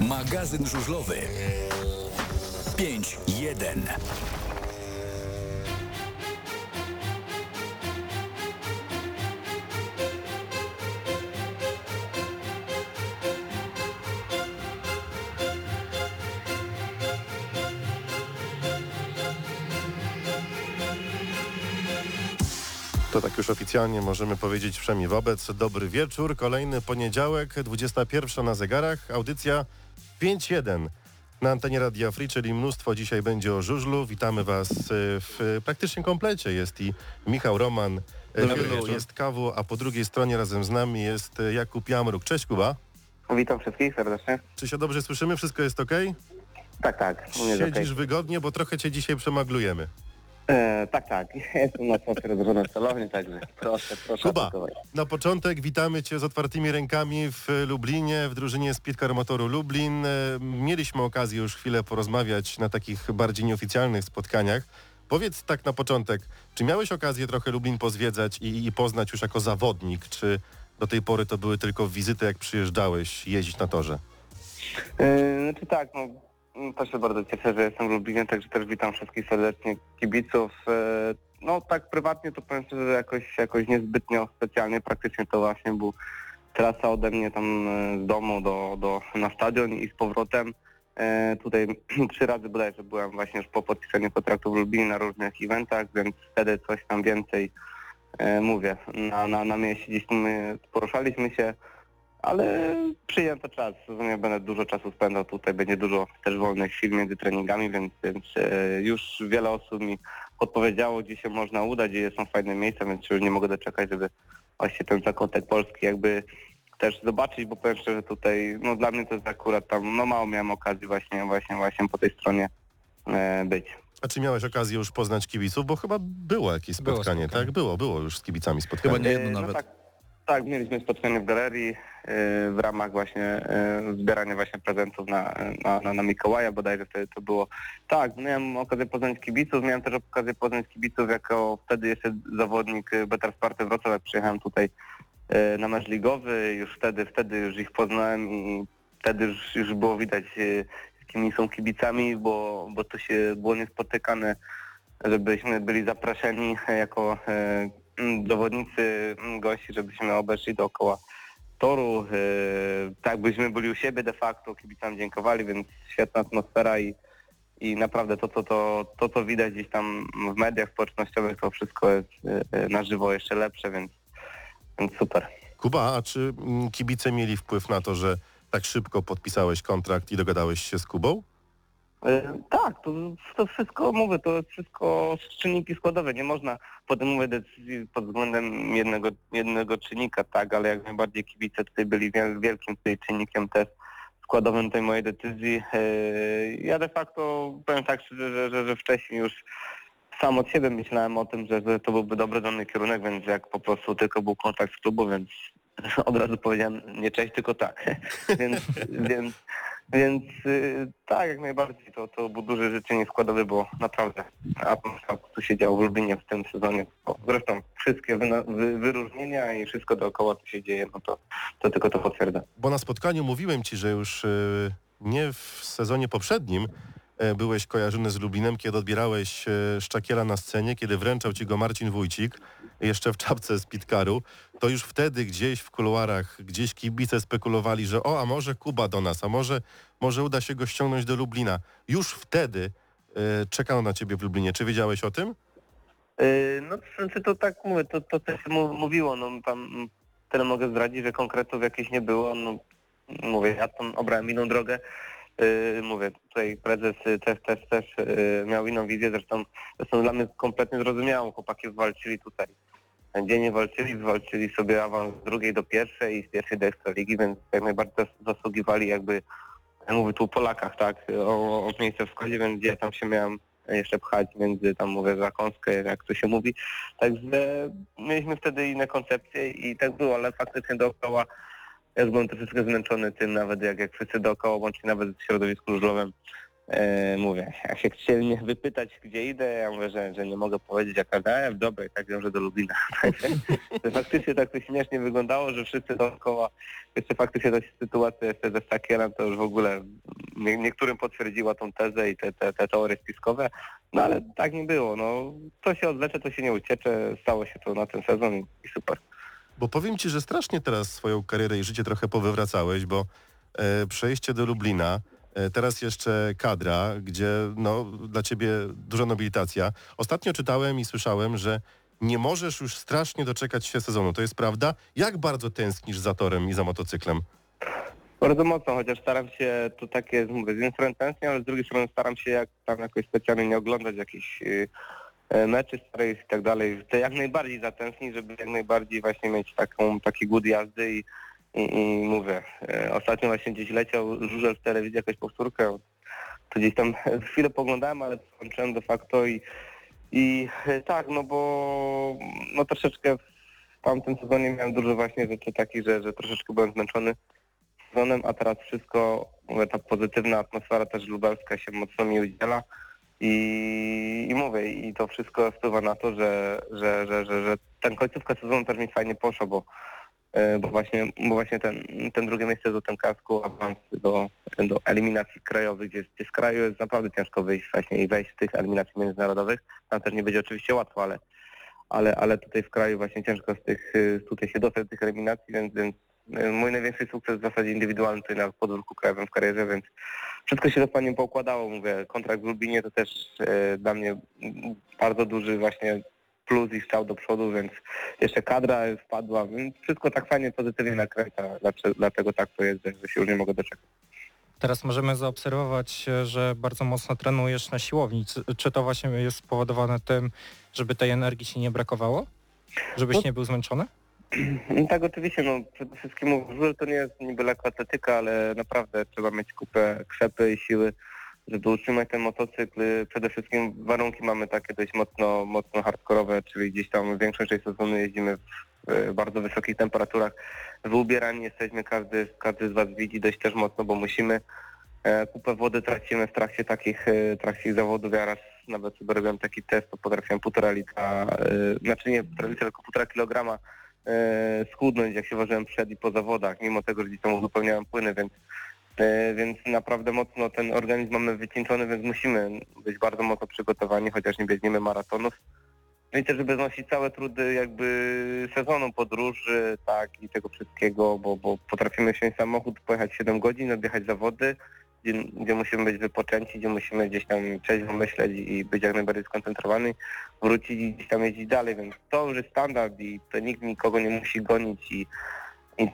Magazyn żużlowy. 5.1 To tak już oficjalnie możemy powiedzieć wszemi wobec. Dobry wieczór, kolejny poniedziałek, 21 na zegarach, audycja 5.1 na antenie Radia Free, czyli mnóstwo dzisiaj będzie o żużlu. Witamy Was e, w praktycznie komplecie. Jest i Michał Roman, e, Wielu, jest Kawu, a po drugiej stronie razem z nami jest e, Jakub Jamruk. Cześć Kuba. Witam wszystkich serdecznie. Czy się dobrze słyszymy? Wszystko jest ok? Tak, tak. Siedzisz okej. wygodnie, bo trochę Cię dzisiaj przemaglujemy. E, tak, tak. Jestem na rozłożony w salowni, także proszę, proszę. Kuba, atakować. na początek witamy Cię z otwartymi rękami w Lublinie, w drużynie Speedcar Motoru Lublin. E, Mieliśmy okazję już chwilę porozmawiać na takich bardziej nieoficjalnych spotkaniach. Powiedz tak na początek, czy miałeś okazję trochę Lublin pozwiedzać i, i poznać już jako zawodnik, czy do tej pory to były tylko wizyty, jak przyjeżdżałeś jeździć na torze? E, znaczy tak, no mm, też się bardzo cieszę, że jestem w Lublinie, także też witam wszystkich serdecznie kibiców. E, no tak prywatnie to powiem szczerze, że jakoś, jakoś niezbytnio specjalnie, praktycznie to właśnie był trasa ode mnie tam e, z domu do, do, na stadion i z powrotem. E, tutaj trzy razy bodajże byłem właśnie już po podpisaniu kontraktu w Lublinie na różnych eventach, więc wtedy coś tam więcej e, mówię. Na, na, na mieście gdzieś my poruszaliśmy się, ale przyjęto czas. Nie będę dużo czasu spędzał tutaj, będzie dużo też wolnych chwil między treningami, więc, więc e, już wiele osób mi podpowiedziało, gdzie się można udać, gdzie są fajne miejsca, więc już nie mogę doczekać, żeby właśnie ten zakątek Polski jakby też zobaczyć, bo powiem szczerze tutaj, no dla mnie to jest akurat tam, no mało miałem okazji właśnie, właśnie, właśnie po tej stronie e, być. A czy miałeś okazję już poznać kibiców? Bo chyba było jakieś Było spotkanie, spotkanie. tak? Było, było już z kibicami spotkanie. Chyba nie jedno E, nawet. No tak, tak, mieliśmy spotkanie w galerii e, w ramach właśnie e, zbierania właśnie prezentów na, na, na, na Mikołaja, bodajże wtedy to było. Tak, miałem okazję poznać kibiców, miałem też okazję poznać kibiców jako wtedy jeszcze zawodnik Betar Sparty Wrocław, jak przyjechałem tutaj e, na mecz ligowy, już wtedy, wtedy już ich poznałem i wtedy już, już było widać jakimi są kibicami, bo, bo to się było niespotykane żebyśmy byli zapraszeni jako e, m, zawodnicy, m, gości, żebyśmy obeszli dookoła toru. E, tak byśmy byli u siebie de facto, kibicom dziękowali, więc świetna atmosfera i, i naprawdę to, to, to, to, co widać gdzieś tam w mediach społecznościowych, to wszystko jest e, na żywo jeszcze lepsze, więc, więc super. Kuba, a czy mm, kibice mieli wpływ na to, że tak szybko podpisałeś kontrakt i dogadałeś się z Kubą? E, Tak, to, to wszystko mówię, to wszystko czynniki składowe. Nie można podejmować decyzji pod względem jednego, jednego czynnika, tak, ale jak najbardziej kibice tutaj byli wiel, wielkim tutaj czynnikiem też składowym tej mojej decyzji. E, Ja de facto powiem tak szczerze, że, że, że wcześniej już sam od siebie myślałem o tym, że, że to byłby dobry mnie kierunek, więc jak po prostu tylko był kontakt z klubu, więc od razu powiedziałem nie cześć, tylko tak. więc, więc, więc y, tak, jak najbardziej to, to był duży życzenie składowy, bo naprawdę atmosfera, co się działo w Lublinie w tym sezonie. Zresztą wszystkie wy, wyróżnienia i wszystko dookoła, co się dzieje, no to, to tylko to potwierdza. Bo na spotkaniu mówiłem ci, że już e, nie w sezonie poprzednim e, byłeś kojarzony z Lublinem, kiedy odbierałeś e, Szczakiela na scenie, kiedy wręczał ci go Marcin Wójcik, jeszcze w czapce z Pitkaru, to już wtedy gdzieś w kuluarach, gdzieś kibice spekulowali, że o, a może Kuba do nas, a może, może uda się go ściągnąć do Lublina. Już wtedy e, czekał na ciebie w Lublinie. Czy wiedziałeś o tym? Yy, No znaczy to tak mówię, to, to też mówiło, no tam tyle mogę zdradzić, że konkretów jakichś nie było, no mówię, ja tam obrałem inną drogę, yy, mówię, tutaj prezes y, też, też, też yy, miał inną wizję, zresztą, zresztą dla mnie kompletnie zrozumiałą, chłopaki walczyli tutaj, dziennie walczyli, walczyli sobie awans z drugiej do pierwszej i z pierwszej do Ekstraligi, więc jak najbardziej zasługiwali jakby, ja mówię tu o Polakach, tak, o, o miejsce w składzie, więc ja tam się miałem jeszcze pchać między tam mówię zakąskę, jak to się mówi. Także mieliśmy wtedy inne koncepcje i tak było, ale faktycznie dookoła ja byłem troszeczkę zmęczony tym nawet jak, jak wszyscy dookoła, łącznie nawet w środowisku żużlowym E, mówię, jak się chcieli mnie wypytać, gdzie idę, ja mówię, że, że nie mogę powiedzieć, jaka daję, dobra, i tak wiążę do Lublina. to faktycznie tak to śmiesznie wyglądało, że wszyscy dookoła, jeszcze faktycznie ta sytuacja jeszcze ze Stakierem, to już w ogóle nie, niektórym potwierdziła tą tezę i te, te, te teorie spiskowe, no ale tak nie było, no to się odlecze, to się nie uciecze, stało się to na ten sezon i super. Bo powiem Ci, że strasznie teraz swoją karierę i życie trochę powywracałeś, bo e, przejście do Lublina, teraz jeszcze kadra, gdzie no, dla Ciebie duża nobilitacja. Ostatnio czytałem i słyszałem, że nie możesz już strasznie doczekać się sezonu. To jest prawda? Jak bardzo tęsknisz za torem i za motocyklem? Bardzo mocno, chociaż staram się, to takie, mówię, z jednej strony tęsknię, ale z drugiej strony staram się jak tam jakoś specjalnie nie oglądać jakichś y, E, meczy starych i tak dalej. Chcę jak najbardziej zatęsknić, żeby jak najbardziej właśnie mieć taką, taki good jazdy i, i, mówię, e, ostatnio właśnie gdzieś leciał żużel w telewizji, jakaś powtórkę, to gdzieś tam chwilę poglądałem, ale skończyłem de facto i, i e, tak, no bo no troszeczkę w tamtym sezonie miałem dużo właśnie rzeczy takich, że, że troszeczkę byłem zmęczony sezonem, a teraz wszystko, mówię, ta pozytywna atmosfera też lubelska się mocno mi udziela. I, I mówię, i to wszystko wpływa na to, że, że, że, że, że ten końcówka sezonu też mi fajnie poszło, bo, bo właśnie, bo właśnie ten, ten drugie miejsce do ten kasku, awans do, do eliminacji krajowych, gdzie, gdzie z kraju jest naprawdę ciężko wyjść właśnie i wejść w tych eliminacji międzynarodowych. Tam też nie będzie oczywiście łatwo, ale, ale, ale tutaj w kraju właśnie ciężko z tych, tutaj się dostać do tych eliminacji, więc, więc e, mój największy sukces w zasadzie indywidualny tutaj na podwórku krajowym w karierze, więc wszystko się dokładnie poukładało. Mówię, kontrakt w Lubinie to też e, dla mnie bardzo duży właśnie plus i strzał do przodu, więc jeszcze kadra wpadła, więc wszystko tak fajnie, pozytywnie nakręca, dlatego tak to jest, że się już nie mogę doczekać. Teraz możemy zaobserwować, że bardzo mocno trenujesz na siłowni. Czy to właśnie jest spowodowane tym, żeby tej energii się nie brakowało? Żebyś no, nie był zmęczony? Tak, oczywiście, no przede wszystkim żużel to nie jest niby lekkoatletyka, ale naprawdę trzeba mieć kupę krzepy i siły, żeby utrzymać ten motocykl. Przede wszystkim warunki mamy takie dość mocno, mocno hardkorowe, czyli gdzieś tam większą część sezonu jeździmy w bardzo wysokich temperaturach. Wyubierani jesteśmy, każdy, każdy z Was widzi dość też mocno, bo musimy. E, kupę wody tracimy w trakcie takich, e, trakcie zawodów. Ja raz nawet sobie robiłem taki test, to potrafiłem półtora litra, e, znaczy nie półtora litra, tylko półtora kilograma schudnąć, jak się ważyłem przed i po zawodach, mimo tego, że gdzieś tam uzupełniałem płyny, więc, więc naprawdę mocno ten organizm mamy wycieńczony, więc musimy być bardzo mocno przygotowani, chociaż nie biegniemy maratonów. No i też, żeby znosić całe trudy jakby sezonu podróży, tak, i tego wszystkiego, bo, bo potrafimy wsiąść samochód, pojechać 7 godzin, odjechać zawody, gdzie, gdzie, musimy być wypoczęci, gdzie musimy gdzieś tam trzeźwo myśleć i być jak najbardziej skoncentrowani, wrócić i gdzieś tam jeździć dalej, więc to już jest standard i to nikt nikogo nie musi gonić i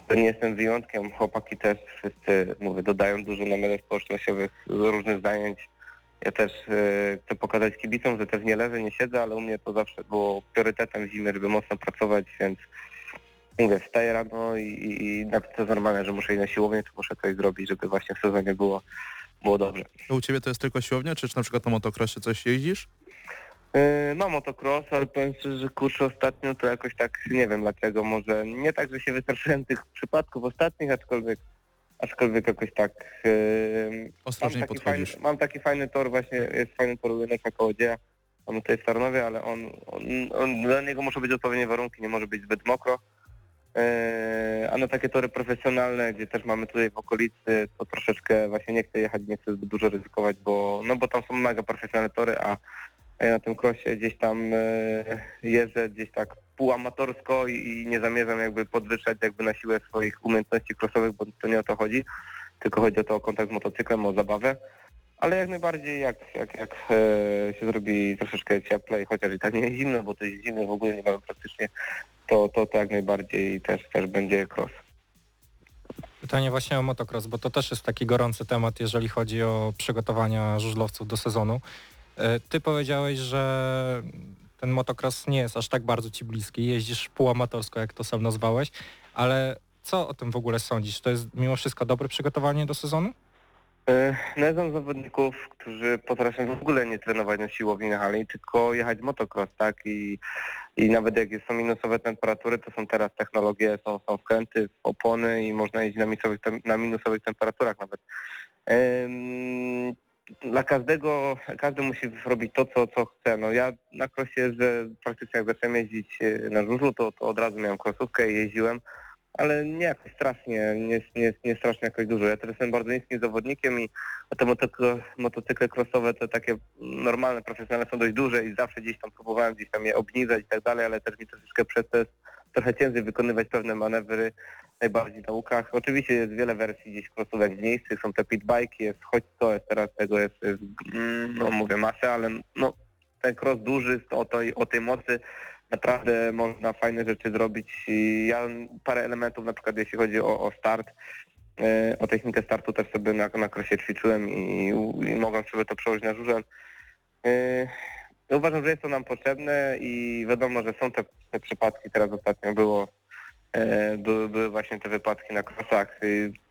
to nie jestem wyjątkiem. Chłopaki też wszyscy, mówię, dodają dużo na mediach społecznościowych różnych zajęć. Ja też e, chcę pokazać kibicom, że też nie leżę, nie siedzę, ale u mnie to zawsze było priorytetem w zimie, żeby mocno pracować, więc mówię, wstaję rano i, i, i nawet to jest normalne, że muszę iść na siłownię, to muszę coś zrobić, żeby właśnie w sezonie było, było dobrze. u Ciebie to jest tylko siłownia, czy, czy na przykład na motocrossie coś jeździsz? Yy, no motocross, ale powiem szczerze, że kurczę ostatnio to jakoś tak, nie wiem dlaczego, może nie tak, że się wystraszyłem tych przypadków ostatnich, aczkolwiek aczkolwiek jakoś tak... Yy, Ostrożnie podchodzisz. Fajny, mam taki fajny tor właśnie, jest fajny tor Ujeneka Kołodzieja, mamy tutaj w Tarnowie, ale on, on, on, dla niego muszą być odpowiednie warunki, nie może być zbyt mokro, E, a na takie tory profesjonalne, gdzie też mamy tutaj w okolicy, to troszeczkę właśnie nie chcę jechać, nie chcę zbyt dużo ryzykować, bo no bo tam są mega profesjonalne tory, a ja na tym krosie gdzieś tam e, jeżdżę gdzieś tak półamatorsko i, i nie zamierzam jakby podwyższać jakby na siłę swoich umiejętności krosowych, bo to nie o to chodzi, tylko chodzi o to o kontakt z motocyklem, o zabawę. Ale jak najbardziej jak, jak, jak e, się zrobi troszeczkę cieplej, chociaż i tak nie jest zimno, bo to jest zimno w ogóle nie mamy praktycznie to, to, to jak najbardziej też, też będzie cross. Pytanie właśnie o motocross, bo to też jest taki gorący temat, jeżeli chodzi o przygotowania żużlowców do sezonu. E, ty powiedziałeś, że ten motocross nie jest aż tak bardzo ci bliski, jeździsz półamatorsko, jak to sam nazwałeś, ale co o tym w ogóle sądzisz? To jest mimo wszystko dobre przygotowanie do sezonu? E, no ja znam zawodników, którzy potrafią w ogóle nie trenować na siłowni na hali, tylko jechać motocross, tak? I, i nawet jak są minusowe temperatury, to są teraz technologie, są, są wkręty, opony i można jeździć na minusowych, na minusowych temperaturach nawet. Dla każdego, każdy musi robić to, co, co chce. No ja na krosie, że praktycznie jak zacząłem jeździć e, na żużlu, to, to od razu miałem krosówkę i jeździłem, ale nie jakoś strasznie, nie, nie, nie strasznie jakoś dużo. Ja teraz jestem bardzo niskim zawodnikiem i te motocykle, motocykle crossowe to takie normalne, profesjonalne są dość duże i zawsze gdzieś tam próbowałem gdzieś tam je obniżać i tak dalej, ale też mi troszeczkę przez to jest trochę ciężej wykonywać pewne manewry najbardziej na łukach. Oczywiście jest wiele wersji gdzieś crossówek mniejszych, są te pitbike, jest choć to jest teraz tego jest, jest mm, no mówię masę, ale no ten cross duży o o tej mocy naprawdę można fajne rzeczy zrobić. Ja parę elementów, na przykład jeśli chodzi o, o start, e, o technikę startu też sobie na, na krosie ćwiczyłem i, i mogłem sobie to przełożyć na żużel. E, ja uważam, że jest to nam potrzebne i wiadomo, że są te, te przypadki, teraz ostatnio było, były, były właśnie te wypadki na krosach.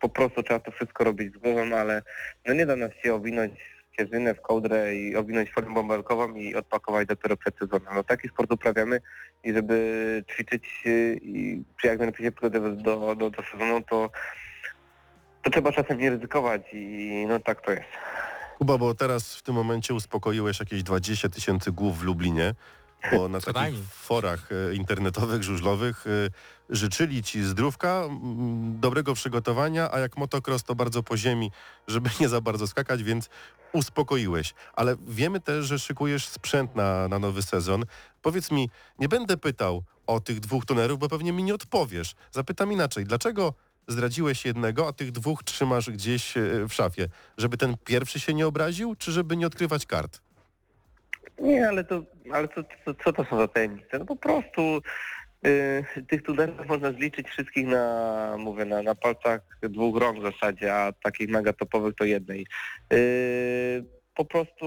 Po prostu trzeba to wszystko robić z głową, ale no nie da nas się owinąć w kierzynę, w kołdrę i owinąć formę bąbelkową i odpakować dopiero przed sezonem. No taki sport uprawiamy i żeby ćwiczyć i czy jak najlepiej się przygotować do, do, do sezonu, to, to trzeba czasem nie ryzykować i no tak to jest. Kuba, bo teraz w tym momencie uspokoiłeś jakieś 20 tysięcy głów w Lublinie, bo na takich forach e, internetowych, żużlowych e, życzyli ci zdrówka, dobrego przygotowania, a jak motocross to bardzo po ziemi, żeby nie za bardzo skakać, więc uspokoiłeś. Ale wiemy też, że szykujesz sprzęt na, na nowy sezon. Powiedz mi, nie będę pytał o tych dwóch tunerów, bo pewnie mi nie odpowiesz. Zapytam inaczej, dlaczego zdradziłeś jednego, a tych dwóch trzymasz gdzieś e, w szafie? Żeby ten pierwszy się nie obraził, czy żeby nie odkrywać kart? Nie, ale to, ale to, to, co to są za tajemnice? No po prostu tych tunerów można zliczyć wszystkich na, mówię, na, na palcach dwóch rąk w zasadzie, a takich mega topowych to jednej. Y, po prostu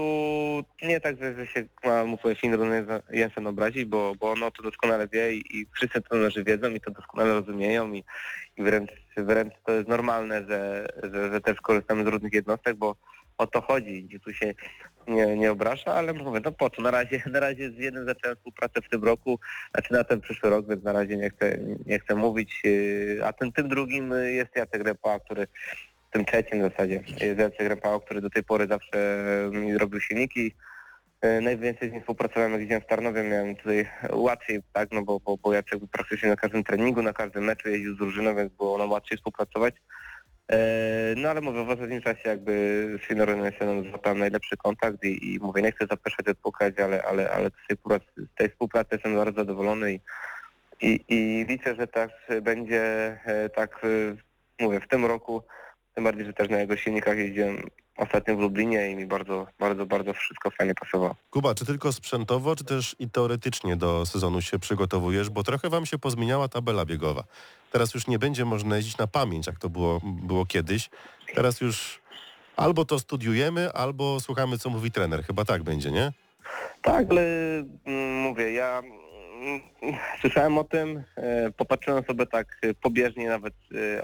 nie tak, że, się ma, mówię, Finron Jensen obrazić, bo, bo ono to doskonale wie i, i wszyscy trenerzy wiedzą i to doskonale rozumieją i, i wręcz, wręcz to jest normalne, że, że, że też korzystamy z różnych jednostek, bo o to chodzi. Nikt tu się nie, nie obraża, ale mówię, no po co? Na razie, na razie z jednym zacząłem współpracę w tym roku, znaczy na ten przyszły rok, więc na razie nie chcę, nie chcę mówić. yy, A tym, tym drugim jest Jacek Repa, który tym trzecim w zasadzie jest Jacek Repa, który do tej pory zawsze robił silniki. Yy, Najwięcej z nim współpracowałem, jak jeździłem w Tarnowie, miałem tutaj łatwiej, tak, no bo, bo, bo Jacek praktycznie na każdym treningu, na każdym meczu jeździł z drużyną, więc było nam łatwiej współpracować. E, No ale mówię, w ostatnim czasie jakby z Finorem złapałem najlepszy kontakt i, i mówię, nie chcę zapeszać odpukać, ale, ale, ale z, tej współpracy, z tej współpracy jestem bardzo zadowolony i, i, i liczę, że też będzie e, tak, e, mówię, w tym roku, tym bardziej, że też na jego silnikach jeździłem ostatnio w Lublinie i mi bardzo, bardzo, bardzo wszystko fajnie pasowało. Kuba, czy tylko sprzętowo, czy też i teoretycznie do sezonu się przygotowujesz? Bo trochę wam się pozmieniała tabela biegowa. Teraz już nie będzie można jeździć na pamięć, jak to było, było kiedyś. Teraz już albo to studiujemy, albo słuchamy, co mówi trener. Chyba tak będzie, nie? Tak, ale mm, mówię, ja mm, słyszałem o tym, e, popatrzyłem sobie tak pobieżnie nawet,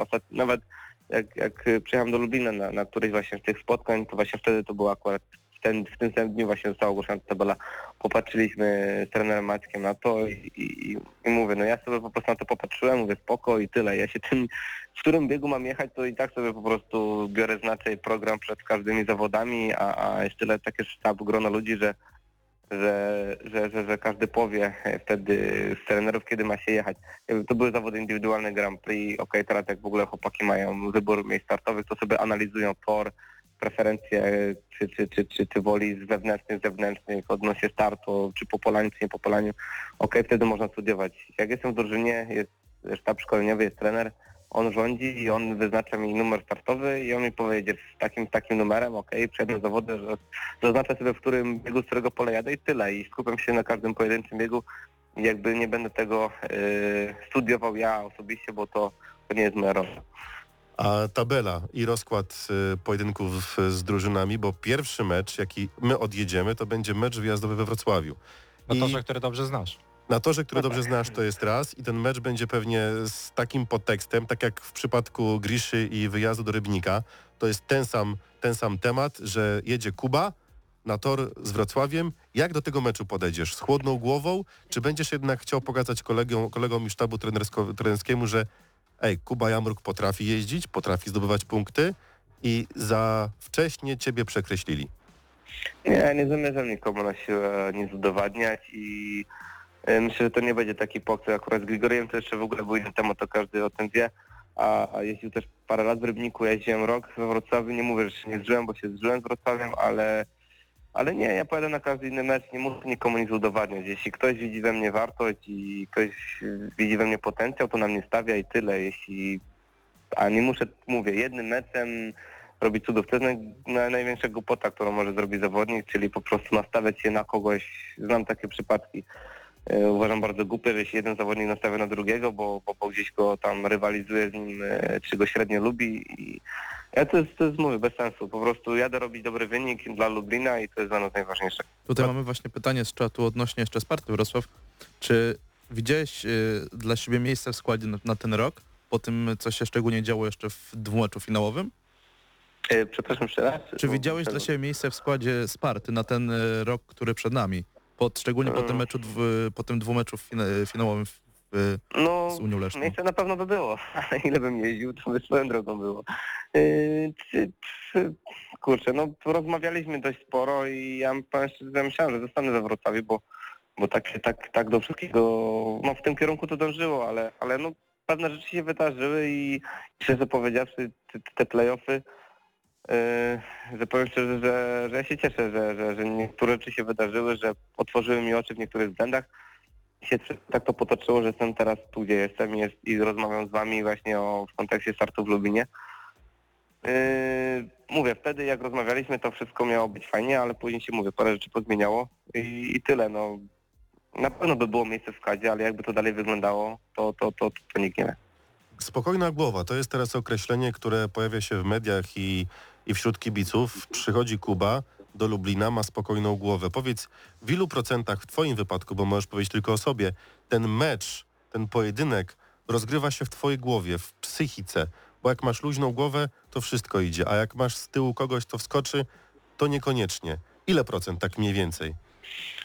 e, nawet jak, jak przyjechałem do Lublina na, na któryś właśnie z tych spotkań, to właśnie wtedy to było akurat ten, w tym samym dniu właśnie została ogłoszona ta tabela. Popatrzyliśmy z trenerem Maćkiem na to i, i, i mówię, no ja sobie po prostu na to popatrzyłem, mówię spoko i tyle. Ja się tym, w którym biegu mam jechać, to i tak sobie po prostu biorę znaczej program przed każdymi zawodami, a, a jest tyle takie sztab, grono ludzi, że że, że, że, że każdy powie wtedy z trenerów, kiedy ma się jechać. To były zawody indywidualne Grand Prix, okej, teraz jak w ogóle chłopaki mają wybór miejsc startowych, to sobie analizują tor, preferencje, czy, czy, czy, czy, czy woli z wewnętrznych, zewnętrznych, odnośnie startu, czy po polaniu, czy nie po polaniu, okej, wtedy można studiować. Jak jestem w drużynie, jest sztab szkoleniowy, jest trener, on rządzi i on wyznacza mi numer startowy i on mi powiedzie z takim, takim numerem, okej, okay, przed zawody, że zaznaczę sobie, w którym biegu, z którego pole jadę i tyle. I skupiam się na każdym pojedynczym biegu. Jakby nie będę tego y, studiował ja osobiście, bo to, to nie jest moja rola. A tabela i rozkład y, pojedynków z drużynami, bo pierwszy mecz, jaki my odjedziemy, to będzie mecz wyjazdowy we Wrocławiu. Na I- torze, który dobrze znasz. Na torze, który dobrze znasz, to jest raz i ten mecz będzie pewnie z takim podtekstem, tak jak w przypadku Griszy i wyjazdu do Rybnika. To jest ten sam, ten sam temat, że jedzie Kuba na tor z Wrocławiem. Jak do tego meczu podejdziesz? Z chłodną głową? Czy będziesz jednak chciał pokazać kolegom, kolegom i sztabu trenersko, trenerskiemu, że ej, Kuba Jamruk potrafi jeździć, potrafi zdobywać punkty i za wcześnie ciebie przekreślili? Nie, nie zamierzam nikomu na siłę nic udowadniać i e, myślę, że to nie będzie taki pokój. Akurat z Grigoriem to jeszcze w ogóle był inny temat, to każdy o tym wie. A, a jeździł też parę lat w Rybniku, jeździłem rok we Wrocławiu. Nie mówię, że się nie zżyłem, bo się zżyłem z Wrocławiem, ale, ale nie, ja pojadę na każdy inny mecz, nie muszę nikomu nic udowadniać. Jeśli ktoś widzi we mnie wartość i ktoś widzi we mnie potencjał, to na mnie stawia i tyle. Jeśli a nie muszę, mówię, jednym meczem robić cudów. To jest naj, naj, największa głupota, którą może zrobić zawodnik, czyli po prostu nastawiać się na kogoś. Znam takie przypadki. E, uważam bardzo głupie, że się jeden zawodnik nastawia na drugiego, bo, bo, bo gdzieś go tam rywalizuje z nim, e, czy go średnio lubi. I ja to jest, to jest, mówię, bez sensu. Po prostu jadę robić dobry wynik dla Lublina i to jest dla nas najważniejsze. Tutaj mamy właśnie pytanie z czatu odnośnie jeszcze Sparty Wrocław. Czy widziałeś y, dla siebie miejsce w składzie na, na ten rok? Po tym, co się szczególnie działo jeszcze w dwumeczu finałowym? E, przepraszam jeszcze raz. Czy widziałeś dla siebie miejsce w składzie Sparty na ten rok, który przed nami? Pod, szczególnie po tym Mm. meczu, po tym dwumeczu fina, finałowym w, w, No, z Unią Leszną. miejsce na pewno by było, ale ile bym jeździł, to by swoją drogą było. Yy, czy, czy, kurczę, no rozmawialiśmy dość sporo i ja powiem szczerze, myślałem, że zostanę we Wrocławiu, bo, bo tak się tak, tak do wszystkiego, no w tym kierunku to dążyło, ale, ale no pewne rzeczy się wydarzyły i szczerze powiedziawszy, te, te playoffy, że powiem szczerze, że, że ja się cieszę, że, że, że niektóre rzeczy się wydarzyły, że otworzyły mi oczy w niektórych względach się tak to potoczyło, że jestem teraz tu, gdzie jestem i, jest, i rozmawiam z wami właśnie o, w kontekście startu w Lubinie. Yy, mówię, wtedy jak rozmawialiśmy, to wszystko miało być fajnie, ale później się, mówię, parę rzeczy pozmieniało i, i tyle, no. Na pewno by było miejsce w skadzie, ale jakby to dalej wyglądało, to, to, to, to, to nikt nie wie. Spokojna głowa to jest teraz określenie, które pojawia się w mediach i, i wśród kibiców. Przychodzi Kuba do Lublina, ma spokojną głowę. Powiedz, w ilu procentach w Twoim wypadku, bo możesz powiedzieć tylko o sobie, ten mecz, ten pojedynek rozgrywa się w Twojej głowie, w psychice, bo jak masz luźną głowę, to wszystko idzie, a jak masz z tyłu kogoś, to wskoczy, to niekoniecznie. Ile procent tak mniej więcej?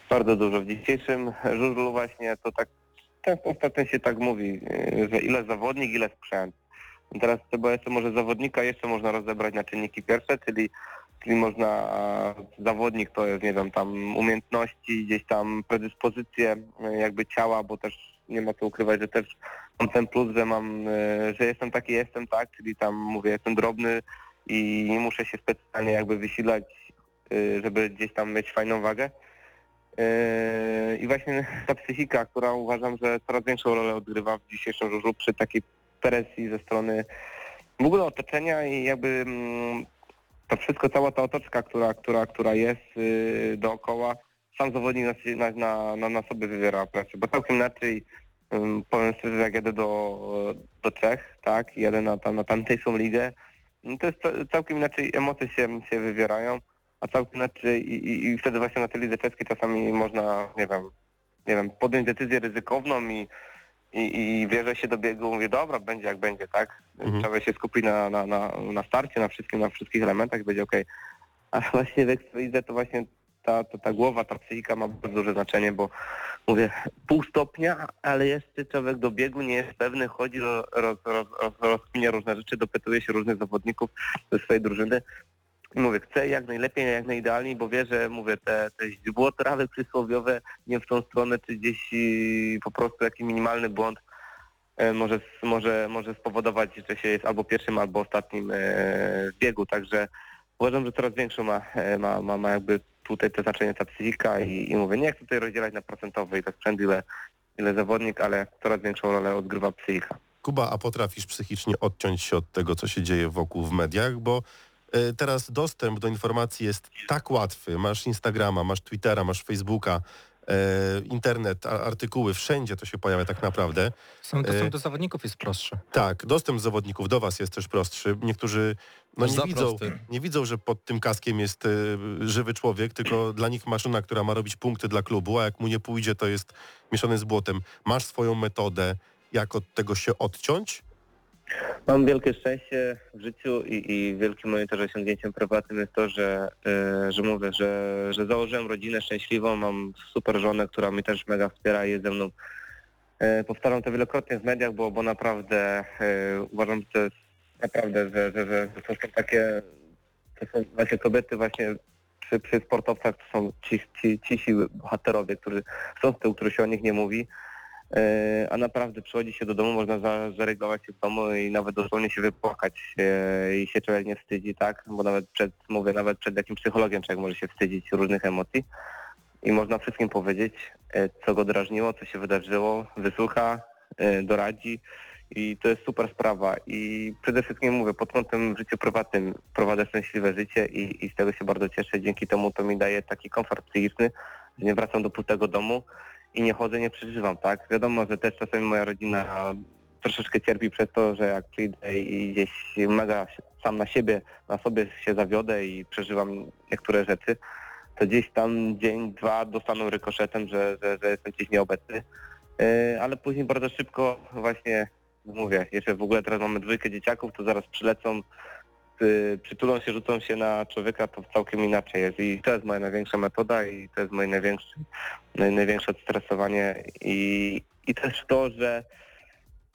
Bardzo dużo. W dzisiejszym żużlu właśnie to tak często ostatnio się tak mówi, yy, że ile zawodnik, ile sprzęt. Teraz jeszcze może zawodnika jeszcze można rozebrać na czynniki pierwsze, czyli czyli można a, zawodnik to jest, nie wiem, tam umiejętności, gdzieś tam predyspozycje e, jakby ciała, bo też nie ma co ukrywać, że też mam ten plus, że mam, e, że jestem taki, jestem tak, czyli tam mówię, jestem drobny i nie muszę się specjalnie jakby wysilać, e, żeby gdzieś tam mieć fajną wagę. E, I właśnie ta psychika, która uważam, że coraz większą rolę odgrywa w dzisiejszym żużlu przy takiej presji ze strony w ogóle otoczenia i jakby mm, to wszystko, cała ta otoczka, która, która, która jest yy, dookoła, sam zawodnik na, na, na, na, sobie wywiera presję, bo całkiem inaczej powiem szczerze, jak jedę do, do Czech, tak, jadę na, tam, na tamtejszą ligę, no to jest ca- całkiem inaczej emocje się, się wywierają, a całkiem inaczej i, i, i wtedy właśnie na tej lidze czeskiej czasami można, nie wiem, nie wiem, podjąć decyzję ryzykowną i, i, i wierzę się do biegu, mówię, dobra, będzie jak będzie, tak? Mhm. Trzeba się skupić na, na, na, na starcie, na wszystkim, na wszystkich elementach i będzie okej. A właśnie w Ekstralidze to właśnie ta, ta, ta głowa, ta psychika ma bardzo duże znaczenie, bo mówię, pół stopnia, ale jeszcze człowiek do biegu nie jest pewny, chodzi, roz, roz, roz, rozkminia różne rzeczy, dopytuje się różnych zawodników ze swojej drużyny. I mówię, chcę jak najlepiej, jak najidealniej, bo wie, że mówię, te, te źdźbło trawy przysłowiowe nie w tą stronę, czy gdzieś y, po prostu jakiś minimalny błąd e, może, może, może spowodować, że się jest albo pierwszym, albo ostatnim e, w biegu. Także uważam, że coraz większą ma, e, ma, ma, ma jakby tutaj to znaczenie ta psychika i, i mówię, nie chcę tutaj rozdzielać na procentowe ile sprzęt, ile, ile zawodnik, ale coraz większą rolę odgrywa psychika. Kuba, a potrafisz psychicznie odciąć się od tego, co się dzieje wokół w mediach, bo e, teraz dostęp do informacji jest tak łatwy. Masz Instagrama, masz Twittera, masz Facebooka, e, internet, artykuły, wszędzie to się pojawia tak naprawdę. Sam dostęp E, do zawodników jest prostszy. Tak, dostęp zawodników do was jest też prostszy. Niektórzy no, nie, widzą, prosty. nie widzą, że pod tym kaskiem jest e, żywy człowiek, tylko dla nich maszyna, która ma robić punkty dla klubu, a jak mu nie pójdzie, to jest mieszany z błotem. Masz swoją metodę, jak od tego się odciąć? Mam wielkie szczęście w życiu i, i wielkim moim też osiągnięciem prywatnym jest to, że, e, że mówię, że, że założyłem rodzinę szczęśliwą, mam super żonę, która mnie też mega wspiera i jest ze mną. E, powtarzam to wielokrotnie w mediach, bo, bo naprawdę e, uważam, że jest naprawdę, że, że, że to są takie, to są właśnie kobiety właśnie przy, przy sportowcach to są ci, ci, cisi bohaterowie, którzy są z tyłu, których się o nich nie mówi, a naprawdę przychodzi się do domu, można za, zareagować się w domu i nawet dosłownie się wypłakać e, i się człowiek nie wstydzi, tak? Bo nawet przed, mówię, nawet przed jakimś psychologiem człowiek może się wstydzić różnych emocji i można wszystkim powiedzieć, e, co go drażniło, co się wydarzyło, wysłucha, e, doradzi i to jest super sprawa i przede wszystkim mówię, pod kątem w życiu prywatnym prowadzę szczęśliwe życie i, i z tego się bardzo cieszę. Dzięki temu to mi daje taki komfort psychiczny, że nie wracam do pustego domu i nie chodzę, nie przeżywam, tak? Wiadomo, że też czasami moja rodzina troszeczkę cierpi przez to, że jak przyjdę i gdzieś mega sam na siebie, na sobie się zawiodę i przeżywam niektóre rzeczy, to gdzieś tam dzień, dwa dostaną rykoszetem, że, że, że jestem gdzieś nieobecny. Yy, ale później bardzo szybko właśnie mówię, jeszcze w ogóle teraz mamy dwójkę dzieciaków, to zaraz przylecą, przytulą się, rzucą się na człowieka, to całkiem inaczej jest. I to jest moja największa metoda i to jest moje największe, naj, największe odstresowanie i, i też to, że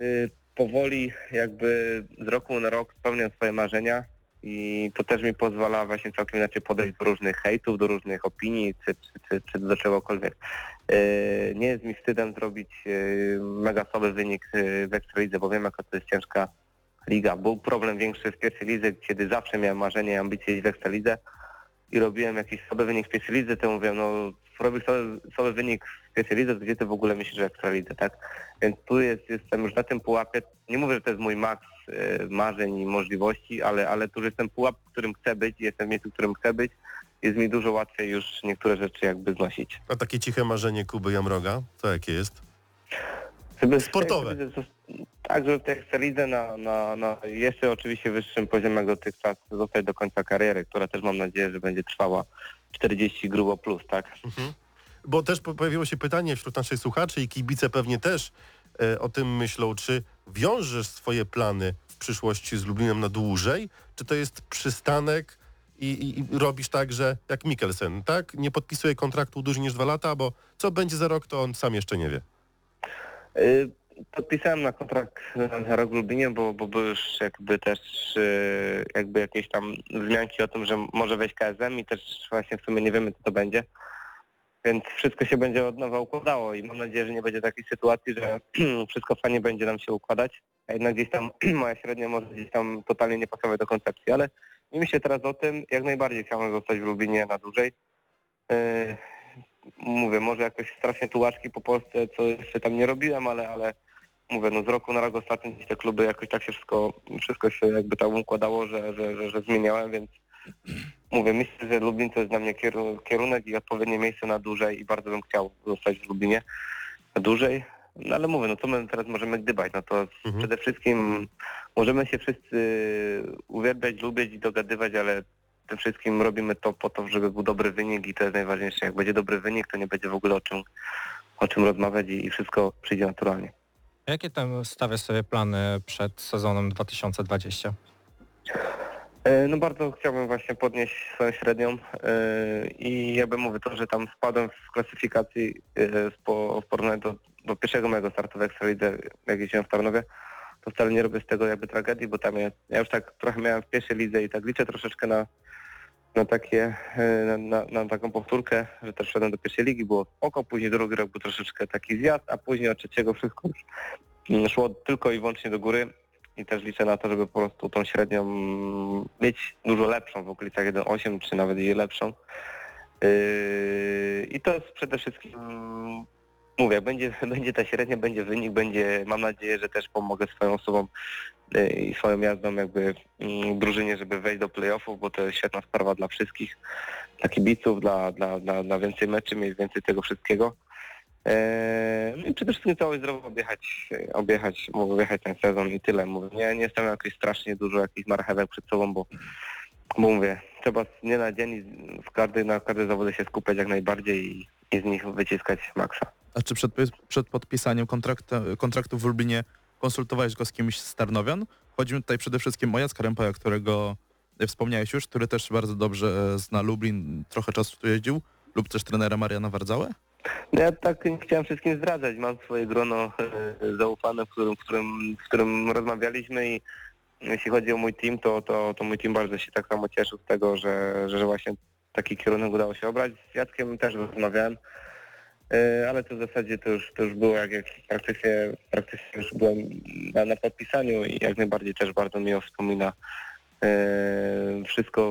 y, powoli jakby z roku na rok spełniam swoje marzenia i to też mi pozwala właśnie całkiem inaczej podejść do różnych hejtów, do różnych opinii czy, czy, czy, czy do czegokolwiek. Yy, nie jest mi wstydem zrobić yy, mega słaby wynik w Ekstralidze, bo wiem jaka to jest ciężka liga. Był problem większy w pierwszej lidze, kiedy zawsze miałem marzenie i ambicje iść w Ekstralidze i robiłem jakiś słaby wynik w pierwszej lidze, to mówię, no robisz słaby, słaby wynik w pierwszej lidze, to gdzie ty w ogóle myślisz o Ekstralidze, tak? Więc tu jest, jestem już na tym pułapie, nie mówię, że to jest mój maks marzeń i możliwości, ale, ale tu jestem pułap, w którym chcę być, jestem w miejscu, w którym chcę być jest mi dużo łatwiej już niektóre rzeczy jakby znosić. A takie ciche marzenie Kuby Jamroga, to jakie jest? Żeby Sportowe. tak, żeby w tej Excelidze na, na, na jeszcze oczywiście wyższym poziomie jak dotychczas zostać do końca kariery, która też mam nadzieję, że będzie trwała 40 grubo plus, tak? Mhm. Bo też pojawiło się pytanie wśród naszych słuchaczy i kibice pewnie też e, o tym myślą, czy wiążesz swoje plany w przyszłości z Lublinem na dłużej, czy to jest przystanek i, i, i, robisz tak, że jak Mikkelsen, tak? Nie podpisuje kontraktu dłużej niż dwa lata, bo co będzie za rok, to on sam jeszcze nie wie. Y, podpisałem na kontrakt na rok Lublinie, bo, bo były już jakby też y, jakby jakieś tam wzmianki o tym, że może wejść KSM i też właśnie w sumie nie wiemy co to będzie. Więc wszystko się będzie od nowa układało i mam nadzieję, że nie będzie takiej sytuacji, że wszystko fajnie będzie nam się układać, a jednak gdzieś tam moja średnia może gdzieś tam totalnie nie pasować do koncepcji, ale nie myślę teraz o tym, jak najbardziej chciałem zostać w Lublinie na dłużej. Mówię, może jakoś strasznie tułaczki po Polsce, co jeszcze tam nie robiłem, ale, ale mówię, no z roku na rok ostatnio te kluby jakoś tak się wszystko, wszystko się jakby tam układało, że, że, że, że zmieniałem, więc mówię, myślę, że Lublin to jest dla mnie kierunek i odpowiednie miejsce na dłużej i bardzo bym chciał zostać w Lublinie na dłużej. No ale mówię, no co my teraz możemy gdybać? No to mhm. przede wszystkim możemy się wszyscy uwielbiać, lubić i dogadywać, ale tym wszystkim robimy to po to, żeby był dobry wynik i to jest najważniejsze. Jak będzie dobry wynik, to nie będzie w ogóle o czym, o czym rozmawiać i, i wszystko przyjdzie naturalnie. Jakie tam stawia sobie plany przed sezonem 2020? E, no bardzo chciałbym właśnie podnieść swoją średnią e, i ja bym mówił to, że tam spadłem w klasyfikacji e, w porównaniu do, do pierwszego mojego startu w Ekstralidze, jak jeździłem w Tarnowie, to wcale nie robię z tego jakby tragedii, bo tam ja, ja już tak trochę miałem w pierwszej lidze i tak liczę troszeczkę na, na takie, na, na, na, taką powtórkę, że też szedłem do pierwszej ligi, było oko, później drugi rok był troszeczkę taki zjazd, a później od trzeciego wszystko już szło tylko i wyłącznie do góry i też liczę na to, żeby po prostu tą średnią mieć dużo lepszą w okolicach 1,8 czy nawet i lepszą. Yy, I to jest przede wszystkim, mówię, będzie, będzie ta średnia, będzie wynik, będzie, mam nadzieję, że też pomogę swoją osobą yy, i swoją jazdą jakby mm, drużynie, żeby wejść do playoffów, bo to jest świetna sprawa dla wszystkich, dla kibiców, dla, dla, dla, dla więcej meczy, mieć więcej tego wszystkiego. Eee, no i przede wszystkim cały zdrowo objechać, objechać, mogę objechać ten sezon i tyle. Mówię, nie, nie jestem jakoś strasznie dużo jakichś marchewek przed sobą, bo, bo mówię, trzeba nie na dzień w każdy, na każdy zawody się skupiać jak najbardziej i, i z nich wyciskać maksa. A czy przed, przed podpisaniem kontraktu, kontraktu w Lublinie konsultowałeś go z kimś z Tarnowian? Chodzi mi tutaj przede wszystkim o Jacka Rępaja, którego wspomniałeś już, który też bardzo dobrze e, zna Lublin, trochę czasu tu jeździł, lub też trenera Mariana Wardzałę? No ja tak nie chciałem wszystkim zdradzać. Mam swoje grono e, zaufane, w którym, w którym, w którym rozmawialiśmy i jeśli chodzi o mój team, to, to, to mój team bardzo się tak samo cieszył z tego, że, że właśnie taki kierunek udało się obrać. Z Jackiem też rozmawiałem, ale to w zasadzie to już, to już było, jak, jak praktycznie, praktycznie już byłem na, na podpisaniu i jak najbardziej też bardzo miło wspomina e, wszystko,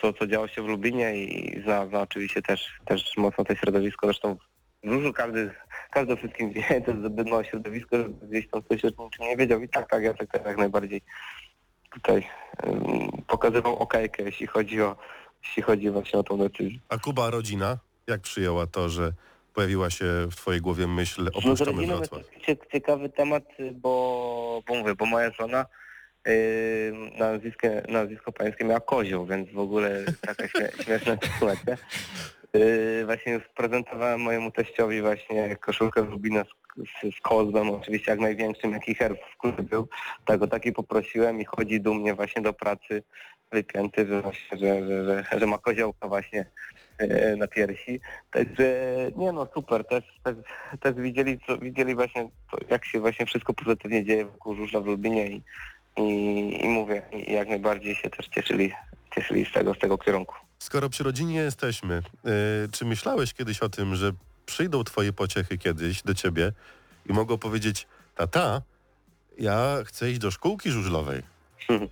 co, co działo się w Lubinie i zna, zna oczywiście też, też mocno to środowisko. Zresztą dużo każdy, każdy o wszystkim wie, to jest zbyt małe środowisko, żeby gdzieś tam ktoś czym nie wiedział. I tak, tak, ja tak jak najbardziej tutaj um, pokazywał okejkę, jeśli chodzi o jeśli chodzi właśnie o tą decyzję. A Kuba, rodzina, jak przyjęła to, że pojawiła się w twojej głowie myśl No opuszczamy rodziną Wrocław? ciekawy temat, bo, bo mówię, bo moja żona yy, nazwisko, nazwisko pańskie miała Kozioł, więc w ogóle taka śmie- śmieszna sytuacja. Yy, właśnie już prezentowałem mojemu teściowi właśnie koszulkę Rubina z, z, z kozłem, oczywiście jak największym, jaki herb w klubie był. Tak o taki poprosiłem i chodzi dumnie właśnie do pracy wypięty, że właśnie, że, że, że, że ma koziołka właśnie na piersi. Także nie no super, też, też, też widzieli, co, widzieli właśnie to, jak się właśnie wszystko pozytywnie dzieje wokół Żużla w Lublinie i, i, i mówię, i jak najbardziej się też cieszyli, cieszyli z tego, z tego kierunku. Skoro przy rodzinie jesteśmy, yy, czy myślałeś kiedyś o tym, że przyjdą twoje pociechy kiedyś do ciebie i mogą powiedzieć, tata, ja chcę iść do szkółki żużlowej.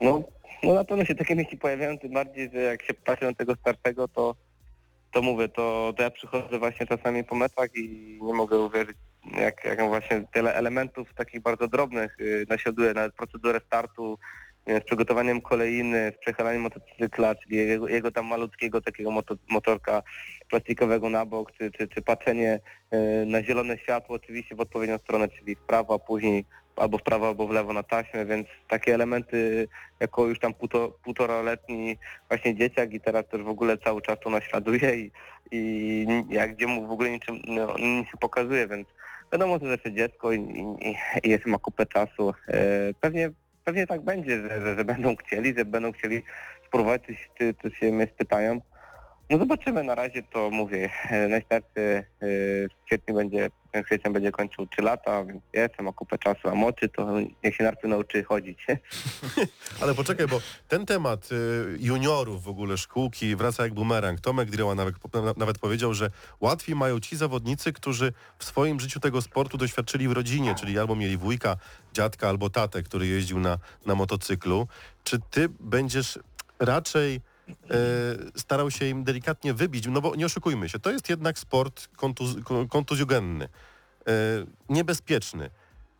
No, no na pewno się takie myśli pojawiają, tym bardziej, że jak się patrzy na tego starszego, to, to mówię, to, to ja przychodzę właśnie czasami po meczach i nie mogę uwierzyć, jak, jak właśnie tyle elementów takich bardzo drobnych yy, naśladuje, nawet procedurę startu, z przygotowaniem kolejny, z przechylaniem motocykla, czyli jego, jego tam malutkiego takiego moto, motorka plastikowego na bok, czy, czy, czy patrzenie yy, na zielone światło oczywiście w odpowiednią stronę, czyli w prawo, a później albo w prawo, albo w lewo na taśmę, więc takie elementy jako już tam półto, półtoraletni właśnie dzieciak i teraz też w ogóle cały czas to naśladuje i, i jak gdzie mu w ogóle niczym, no, nic nie pokazuje, więc wiadomo, że jeszcze dziecko i, i, i jeszcze ma kupę czasu. E, pewnie, pewnie tak będzie, że, że, że będą chcieli, że będą chcieli spróbować, czy, czy, czy się mnie spytają. No zobaczymy, na razie to mówię, e, najstarszy e, w kwietniu będzie, w kwietniu będzie kończył 3 lata, więc jeszcze ma kupę czasu, a moczy to niech się najpierw nauczy chodzić. Ale poczekaj, bo ten temat y, juniorów w ogóle, szkółki, wraca jak bumerang. Tomek Driała nawet, nawet powiedział, że łatwiej mają ci zawodnicy, którzy w swoim życiu tego sportu doświadczyli w rodzinie, czyli albo mieli wujka, dziadka, albo tatę, który jeździł na, na motocyklu. Czy ty będziesz raczej starał się im delikatnie wybić, no bo nie oszukujmy się, to jest jednak sport kontuz, ko- kontuzjogenny, e, niebezpieczny.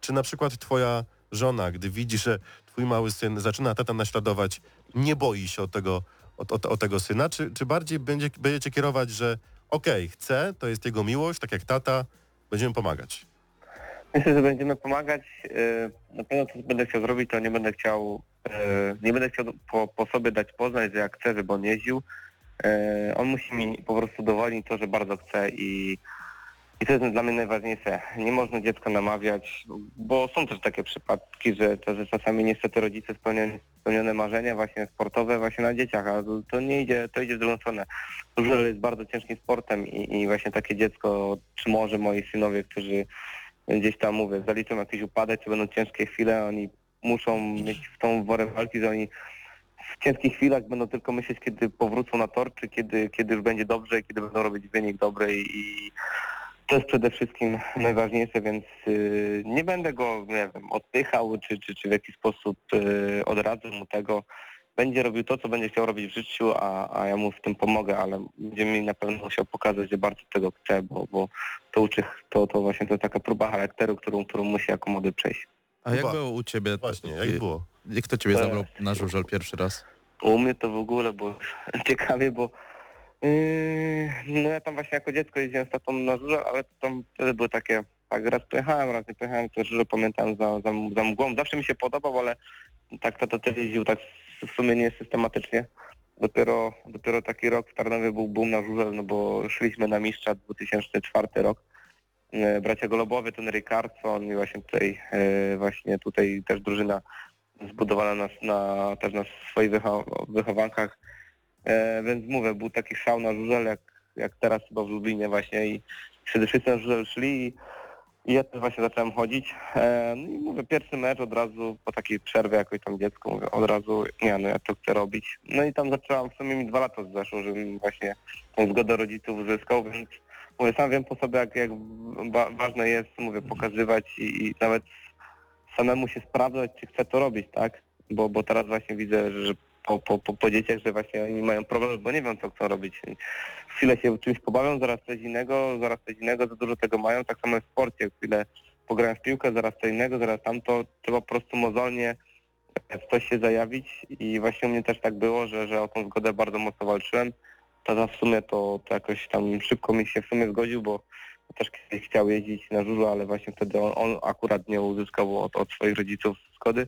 Czy na przykład twoja żona, gdy widzi, że twój mały syn zaczyna tata naśladować, nie boi się o tego, o, o, o tego syna, czy, czy bardziej będzie, będziecie kierować, że okej, chce, to jest jego miłość, tak jak tata, będziemy pomagać. Myślę, że będziemy pomagać. E, Na pewno co będę chciał zrobić, to nie będę chciał, e, nie będę chciał po, po sobie dać poznać, że jak chce, żeby on jeździł. E, On musi mi po prostu dowolnić to, że bardzo chce i, i to jest dla mnie najważniejsze. Nie można dziecka namawiać, bo są też takie przypadki, że, to, że czasami niestety rodzice spełnione, spełnione marzenia właśnie sportowe właśnie na dzieciach, a to- to nie idzie, to idzie w drugą stronę. Żużel jest bardzo ciężkim sportem i, i właśnie takie dziecko, czy może moi synowie, którzy gdzieś tam mówię, zaliczą jakiś upadek, czy będą ciężkie chwile, oni muszą mieć w tą worę walki, że oni w ciężkich chwilach będą tylko myśleć, kiedy powrócą na tor, czy kiedy, kiedy już będzie dobrze i kiedy będą robić wynik dobry i, to jest przede wszystkim najważniejsze, więc y, nie będę go, nie wiem, odpychał, czy, czy, czy w jakiś sposób y, odradzał mu tego. Będzie robił to, co będzie chciał robić w życiu, a, a ja mu w tym pomogę, ale będzie mi na pewno musiał pokazać, że bardzo tego chce, bo, bo to uczy, to, to właśnie to jest taka próba charakteru, którą, którą musi jako młody przejść. A jak było u ciebie? Właśnie, jak było? Jak to ciebie zabrał na żużel pierwszy raz? U mnie to w ogóle, bo ciekawie, bo yy, no ja tam właśnie jako dziecko jeździłem z tatą na żurze, ale to tam wtedy były takie, tak raz pojechałem, raz nie pojechałem, to żurze pamiętam za, za, za mgłą. Zawsze mi się podobał, ale tak tata też jeździł tak w sumie nie systematycznie. Dopiero, dopiero taki rok w Tarnowie był boom na żurze, no bo szliśmy na mistrza 2004 rok. E, Bracia Golobowie, ten Rickardson i właśnie tutaj, e, właśnie tutaj też drużyna zbudowana na, na, też na swoich wycho- wychowankach. E, więc mówię, był taki szał na żużel, jak, jak teraz chyba w Lublinie właśnie i przede wszystkim na żużel szli i I ja też właśnie zacząłem chodzić. E, no i mówię, pierwszy mecz od razu, po takiej przerwie jakoś tam dziecko, mówię, od razu, nie no ja to chcę robić. No i tam zaczęłam, w sumie mi dwa lata zeszło, żebym właśnie tą zgodę rodziców uzyskał, więc mówię, sam wiem po sobie, jak, jak wa ważne jest, mówię, pokazywać i, i nawet samemu się sprawdzać, czy chcę to robić, tak? Bo, bo teraz właśnie widzę, że po, po, po, po dzieciach, że właśnie oni mają problem, bo nie wiem, co chcą robić. Chwilę się czymś pobawią, zaraz coś innego, zaraz coś innego, za dużo tego mają. Tak samo w sporcie, chwilę pograłem w piłkę, zaraz co innego, zaraz tamto. Trzeba po prostu mozolnie w coś się zajawić i właśnie u mnie też tak było, że, że o tą zgodę bardzo mocno walczyłem. Tata w sumie to, to jakoś tam szybko mi się w sumie zgodził, bo też chciał jeździć na żużlu, ale właśnie wtedy on, on akurat nie uzyskał od, od swoich rodziców zgody.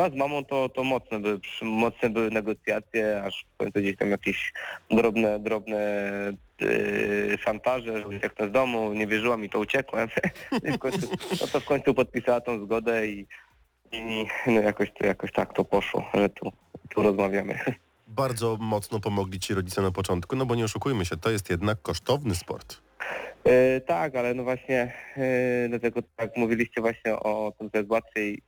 No z mamą to, to mocne, były, mocne były negocjacje, aż w końcu gdzieś tam jakieś drobne, drobne yy, szantaże, że ucieknę z domu, nie wierzyła mi, to uciekłem. I w końcu, no to w końcu podpisała tą zgodę i, i no jakoś, to, jakoś tak to poszło, że tu, tu rozmawiamy. Bardzo mocno pomogli Ci rodzice na początku, no bo nie oszukujmy się, to jest jednak kosztowny sport. Yy, tak, ale no właśnie yy, dlatego tak mówiliście właśnie o tym, że jest łatwiej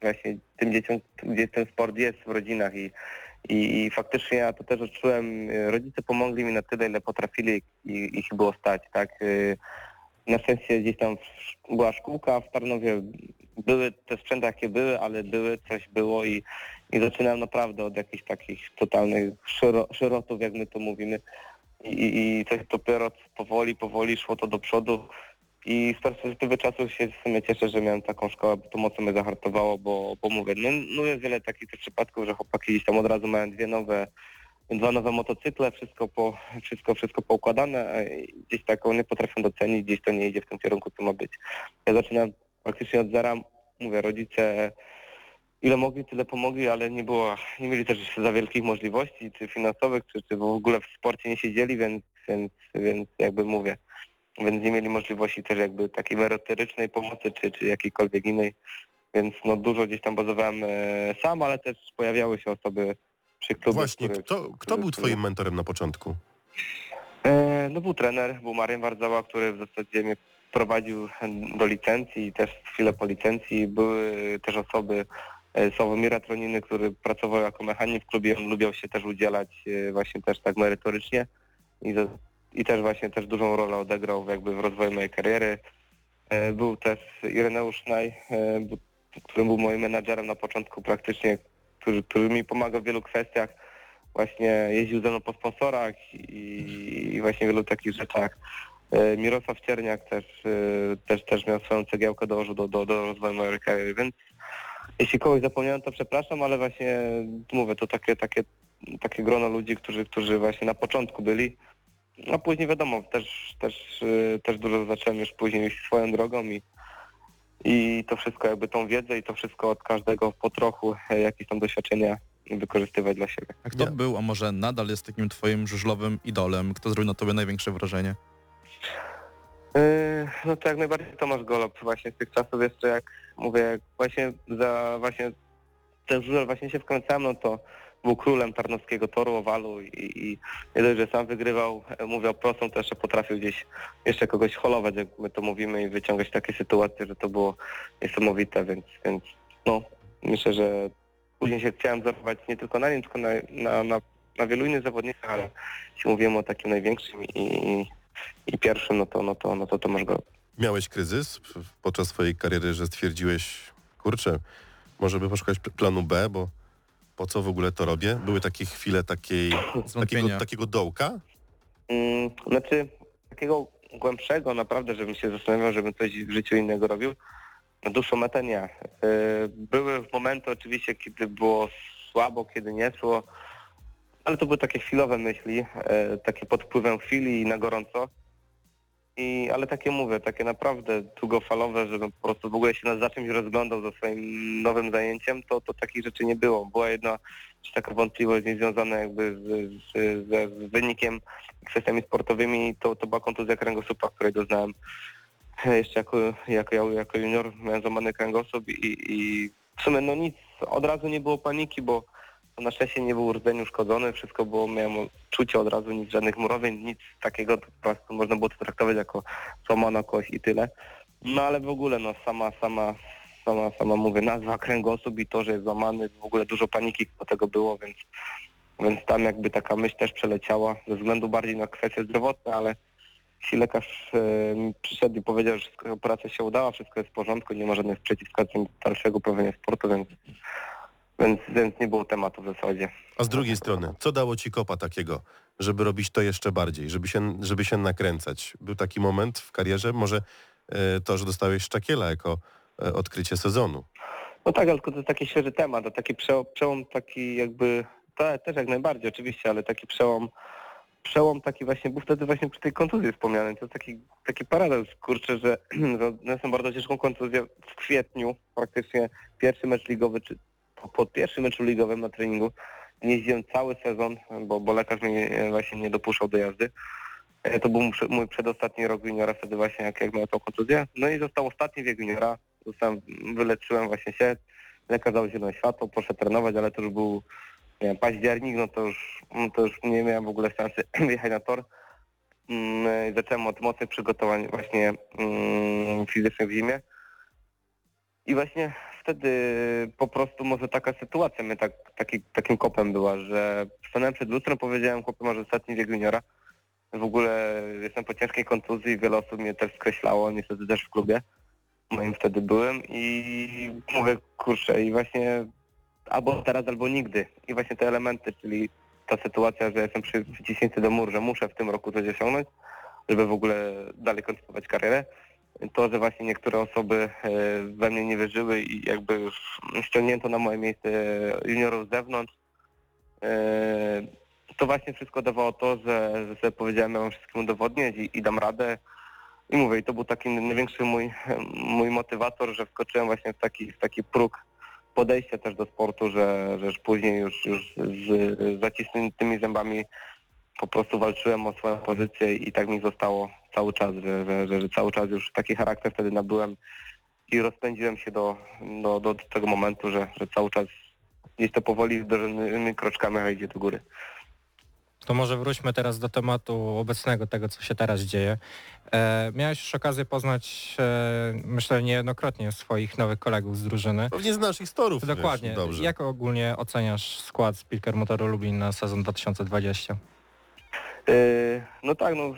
właśnie tym dzieciom, gdzie ten sport jest w rodzinach i, i, i faktycznie ja to też odczułem, rodzice pomogli mi na tyle, ile potrafili i ich było stać, tak. Y, na szczęście gdzieś tam była szkółka w Tarnowie, były te sprzęty jakie były, ale były, coś było i, i zaczynałem naprawdę od jakichś takich totalnych szyrotów, jak my to mówimy. I, i coś dopiero powoli, powoli szło to do przodu. I z perspektywy czasu się w sumie cieszę, że miałem taką szkołę, bo to mocno mnie zahartowało, bo, bo mówię, no, no jest wiele takich przypadków, że chłopaki gdzieś tam od razu mają dwie nowe, dwa nowe motocykle, wszystko, po, wszystko, wszystko poukładane, a gdzieś taką nie potrafią docenić, gdzieś to nie idzie w tym kierunku, co ma być. Ja zaczynam praktycznie od zera, mówię, rodzice ile mogli, tyle pomogli, ale nie było, nie mieli też za wielkich możliwości, czy finansowych, czy, czy w ogóle w sporcie nie siedzieli, więc, więc, więc jakby mówię, więc nie mieli możliwości też jakby takiej merytorycznej pomocy czy, czy jakiejkolwiek innej, więc no dużo gdzieś tam bazowałem e, sam, ale też pojawiały się osoby przy klubie. Właśnie, który, kto, kto który, był twoim mentorem na początku? E, no był trener, był Marian Wardzała, który w zasadzie mnie prowadził do licencji i też chwilę po licencji. Były też osoby, e, Sławomira Troniny, który pracował jako mechanik w klubie, on lubiał się też udzielać właśnie też tak merytorycznie i i też właśnie też dużą rolę odegrał jakby w rozwoju mojej kariery. E, był też Ireneusz Naj, e, który był moim menadżerem na początku praktycznie, który, który mi pomagał w wielu kwestiach. Właśnie jeździł ze mną po sponsorach i, i właśnie w wielu takich rzeczach. E, Mirosław Cierniak też, też, też miał swoją cegiełkę, dołożył do, do, do rozwoju mojej kariery, więc jeśli kogoś zapomniałem, to przepraszam, ale właśnie mówię, to takie, takie, takie grono ludzi, którzy, którzy właśnie na początku byli, no później wiadomo, też, też, y, też dużo zacząłem już później iść swoją drogą i, i to wszystko jakby tą wiedzę i to wszystko od każdego po trochu e, jakieś tam doświadczenia wykorzystywać dla siebie. A kto Nie. był, a może nadal jest takim twoim żużlowym idolem? Kto zrobił na tobie największe wrażenie? Yy, no to jak najbardziej Tomasz Golob właśnie z tych czasów jeszcze jak mówię, jak właśnie za właśnie ten żużel właśnie się wkręcałem, no to był królem tarnowskiego toru, owalu i, i nie dość, że sam wygrywał, e, mówię prostą, to jeszcze potrafił gdzieś jeszcze kogoś holować, jak my to mówimy i wyciągać takie sytuacje, że to było niesamowite, więc, więc no myślę, że później się chciałem wzorować nie tylko na nim, tylko na, na, na, na wielu innych zawodnikach, ale jeśli mówimy o takim największym i, i pierwszym, no to, no to, no to Tomasz Gol. Miałeś kryzys podczas swojej kariery, że stwierdziłeś, kurczę, może by poszukać planu B, bo po co w ogóle to robię? Były takie chwile takiej, takiego, takiego dołka? Mm, znaczy takiego głębszego naprawdę, żebym się zastanawiał, żebym coś w życiu innego robił. Dłuższą metę nie. E, były momenty oczywiście, kiedy było słabo, kiedy nie szło, ale to były takie chwilowe myśli, e, takie pod wpływem chwili i na gorąco. I, ale takie mówię, takie naprawdę długofalowe, żebym po prostu w ogóle się za czymś rozglądał za swoim nowym zajęciem, to, to takich rzeczy nie było. Była jedna taka wątpliwość niezwiązana jakby z, z, z wynikiem, kwestiami sportowymi, to, to była kontuzja kręgosłupa, której doznałem jeszcze jako, jako, jako junior, miałem złamany kręgosłup i, i w sumie no nic, od razu nie było paniki, bo na szczęście nie był rdzeń uszkodzony, wszystko było, miałem czucie od razu, nic żadnych murowień, nic takiego, po prostu można było to traktować jako złamana kość i tyle. No ale w ogóle no sama, sama, sama, sama mówię, nazwa kręgosłup i to, że jest złamany, w ogóle dużo paniki do tego było, więc, więc tam jakby taka myśl też przeleciała ze względu bardziej na kwestie zdrowotne, ale jeśli lekarz e, przyszedł i powiedział, że operacja się udała, wszystko jest w porządku, nie ma żadnych przeciwwskazań dalszego prowadzenia sportu, więc, więc, więc nie było tematu w zasadzie. A z drugiej strony, co dało ci kopa takiego, żeby robić to jeszcze bardziej, żeby się, żeby się nakręcać? Był taki moment w karierze, może e, to, że dostałeś Szczakiela jako e, odkrycie sezonu. No tak, ale to jest taki świeży temat, to taki przełom, taki jakby, to też jak najbardziej oczywiście, ale taki przełom, przełom taki właśnie był wtedy właśnie przy tej kontuzji wspomnianej. To jest taki, taki paradoks, kurczę, że odniosłem bardzo ciężką kontuzję w kwietniu, praktycznie pierwszy mecz ligowy, czy po, pierwszym meczu ligowym na treningu. Nie jeździłem cały sezon, bo, bo lekarz mnie e, właśnie nie dopuszczał do jazdy. E, To był mój prze- mój przedostatni rok juniora wtedy właśnie, jak, jak miałem tą kontuzję. No i został ostatni wiek juniora. Zostałem, wyleczyłem właśnie się. Lekarz dał zielone światło, poszedł trenować, ale to już był nie wiem, październik, no to już, no to już nie miałem w ogóle szansy wjechać na tor. Mm, i Zacząłem od mocnych przygotowań właśnie mm, fizycznych w zimie. I właśnie wtedy po prostu może taka sytuacja mnie tak, taki, takim kopem była, że stanąłem przed lustrem, powiedziałem chłopie, masz ostatni wiek juniora. W ogóle jestem po ciężkiej kontuzji, wiele osób mnie też skreślało, niestety też w klubie moim wtedy byłem i mówię, kurczę, i właśnie albo teraz, albo nigdy. I właśnie te elementy, czyli ta sytuacja, że jestem przy, przyciśnięty do muru, że muszę w tym roku coś osiągnąć, żeby w ogóle dalej kontynuować karierę. To, że właśnie niektóre osoby e, we mnie nie wierzyły i jakby już ściągnięto na moje miejsce juniorów z zewnątrz, e, to właśnie wszystko dawało to, że, że sobie powiedziałem, ja mam wszystkim udowodnić i, i dam radę. I mówię, i to był taki największy mój, mój motywator, że wskoczyłem właśnie w taki, w taki próg podejścia też do sportu, że, że później już, już z zacisniętymi zębami po prostu walczyłem o swoją pozycję i tak mi zostało cały czas, że, że, że, że cały czas już taki charakter wtedy nabyłem i rozpędziłem się do, do, do tego momentu, że, że cały czas gdzieś to powoli wdrożonymi kroczkami idzie do góry. To może wróćmy teraz do tematu obecnego, tego co się teraz dzieje. E, miałeś już okazję poznać, e, myślę niejednokrotnie swoich nowych kolegów z drużyny. Pewnie z naszych storów. Dokładnie. Wiesz, dobrze. Jak ogólnie oceniasz skład Spilker Motoru Lublin na sezon 2020? Yy, no tak, no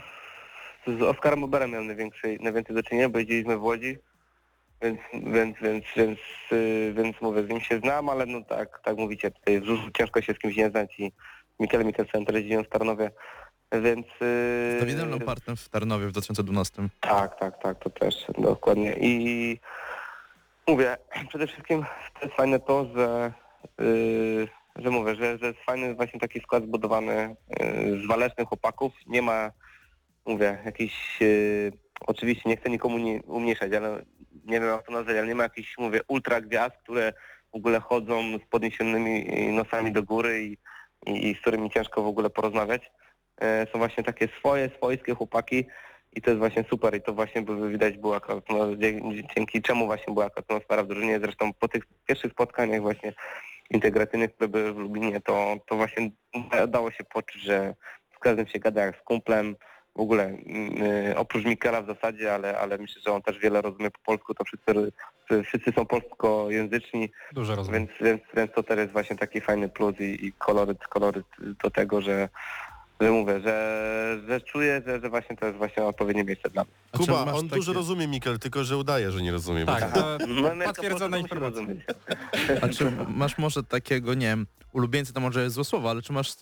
z Oskarem Oberem miałem najwięcej, najwięcej do czynienia, bo jeździliśmy w Łodzi, więc, więc, więc, więc, yy, więc mówię, z nim się znam, ale no tak, tak mówicie, tutaj w Żużlu ciężko się z kimś nie znać i Mikel Mikkelsen też jeździłem w Tarnowie, więc... Yy, Z Dawidem Lampartem w Tarnowie w 2012. Tak, tak, tak, to też dokładnie. I mówię, przede wszystkim to jest fajne to, że, yy, że mówię, że, że jest fajny właśnie taki skład zbudowany yy, z walecznych chłopaków. Nie ma, mówię, jakiś, yy, oczywiście nie chcę nikomu nie umniejszać, ale nie wiem jak to nazwać, ale nie ma jakichś, mówię, ultra gwiazd, które w ogóle chodzą z podniesionymi nosami do góry i, i, i z którymi ciężko w ogóle porozmawiać. Są właśnie takie swoje, swojskie chłopaki i to jest właśnie super i to właśnie widać było no, dzięki czemu właśnie była atmosfera w drużynie. Zresztą po tych pierwszych spotkaniach właśnie integracyjnych, były w Lublinie, to, to właśnie dało się poczuć, że z każdym się gada jak z kumplem. W ogóle mm, y, oprócz Mikela w zasadzie, ale, ale myślę, że on też wiele rozumie po polsku, to wszyscy, wszyscy są polskojęzyczni, Dużo rozumiem. więc, więc, więc to też jest właśnie taki fajny plus i, i koloryt, koloryt do tego, że, że mówię, że, że czuję, że, że właśnie to jest właśnie odpowiednie miejsce dla mnie. Kuba, on takie- dużo rozumie, Mikel, tylko że udaje, że nie rozumie. bo- Tak, to No, Ameryka potwierdzona informacja. rozumieć. A czy masz może takiego, nie wiem, ulubieńca to może jest złe słowo, ale czy masz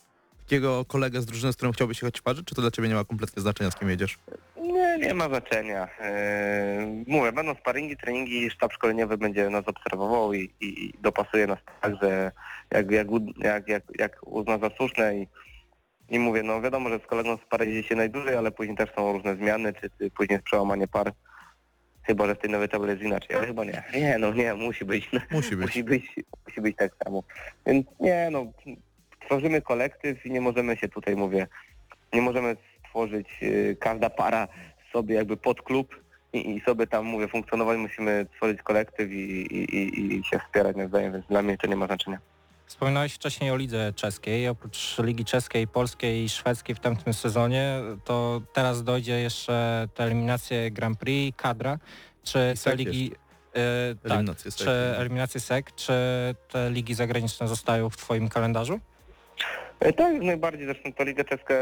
takiego kolegę z drużyny, z którym chciałbyś jechać parzyć, czy to dla ciebie nie ma kompletnie znaczenia, z kim jedziesz? Nie, nie ma znaczenia. Eee, mówię, będą sparingi, treningi, sztab szkoleniowy będzie nas obserwował i, i, dopasuje nas tak, że jak, jak, jak, jak, jak uzna za słuszne i, i mówię, no wiadomo, że z kolegą z pary jeździ się najdłużej, ale później też są różne zmiany, czy, czy później jest przełamanie par. Chyba, że w tej nowej tabeli jest inaczej, ale chyba nie. Nie, no nie, musi być. Musi być. Musi być, musi być tak samo. Więc nie, no, tworzymy kolektyw i nie możemy się tutaj, mówię, nie możemy stworzyć y, każda para sobie jakby pod klub i, i sobie tam, mówię, funkcjonować. Musimy tworzyć kolektyw i, i, i, i się wspierać nawzajem, więc dla mnie to nie ma znaczenia. Wspominałeś wcześniej o lidze czeskiej. Oprócz ligi czeskiej, polskiej i szwedzkiej w tamtym sezonie, to teraz dojdzie jeszcze te eliminacje Grand Prix, kadra. Czy I te ligi... e, tak, Eliminacje czy eliminacje SEC, czy te ligi zagraniczne zostają w Twoim kalendarzu? E, Tak, najbardziej. Zresztą ta Liga Czeska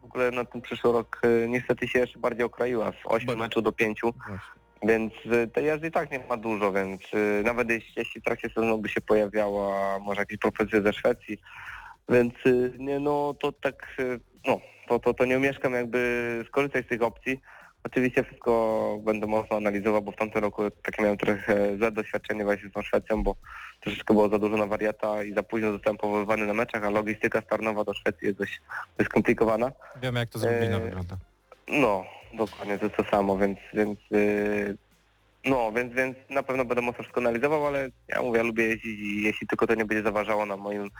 w ogóle na ten przyszły rok e, niestety się jeszcze bardziej okroiła z 8 Bardzo. meczów do 5, Właśnie. Więc e, tej jazdy i tak nie ma dużo, więc e, nawet jeśli, w trakcie sezonu by się pojawiała może jakieś propozycje ze Szwecji, więc e, nie no to tak no to, to, to nie umieszkam jakby skorzystać z tych opcji. Oczywiście wszystko będę mocno analizował, bo w tamtym roku takie miałem trochę za doświadczenie właśnie z tą Szwecją, bo troszeczkę było za dużo na wariata i za późno zostałem powoływany na meczach, a logistyka starnowa do Szwecji jest dość, dość skomplikowana. Wiemy jak to z Lublinem E, wygląda. No, dokładnie, to jest to samo, więc, więc yy, no, więc, więc na pewno będę mocno wszystko analizował, ale ja mówię, ja lubię jeździć i jeśli tylko to nie będzie zaważało na moim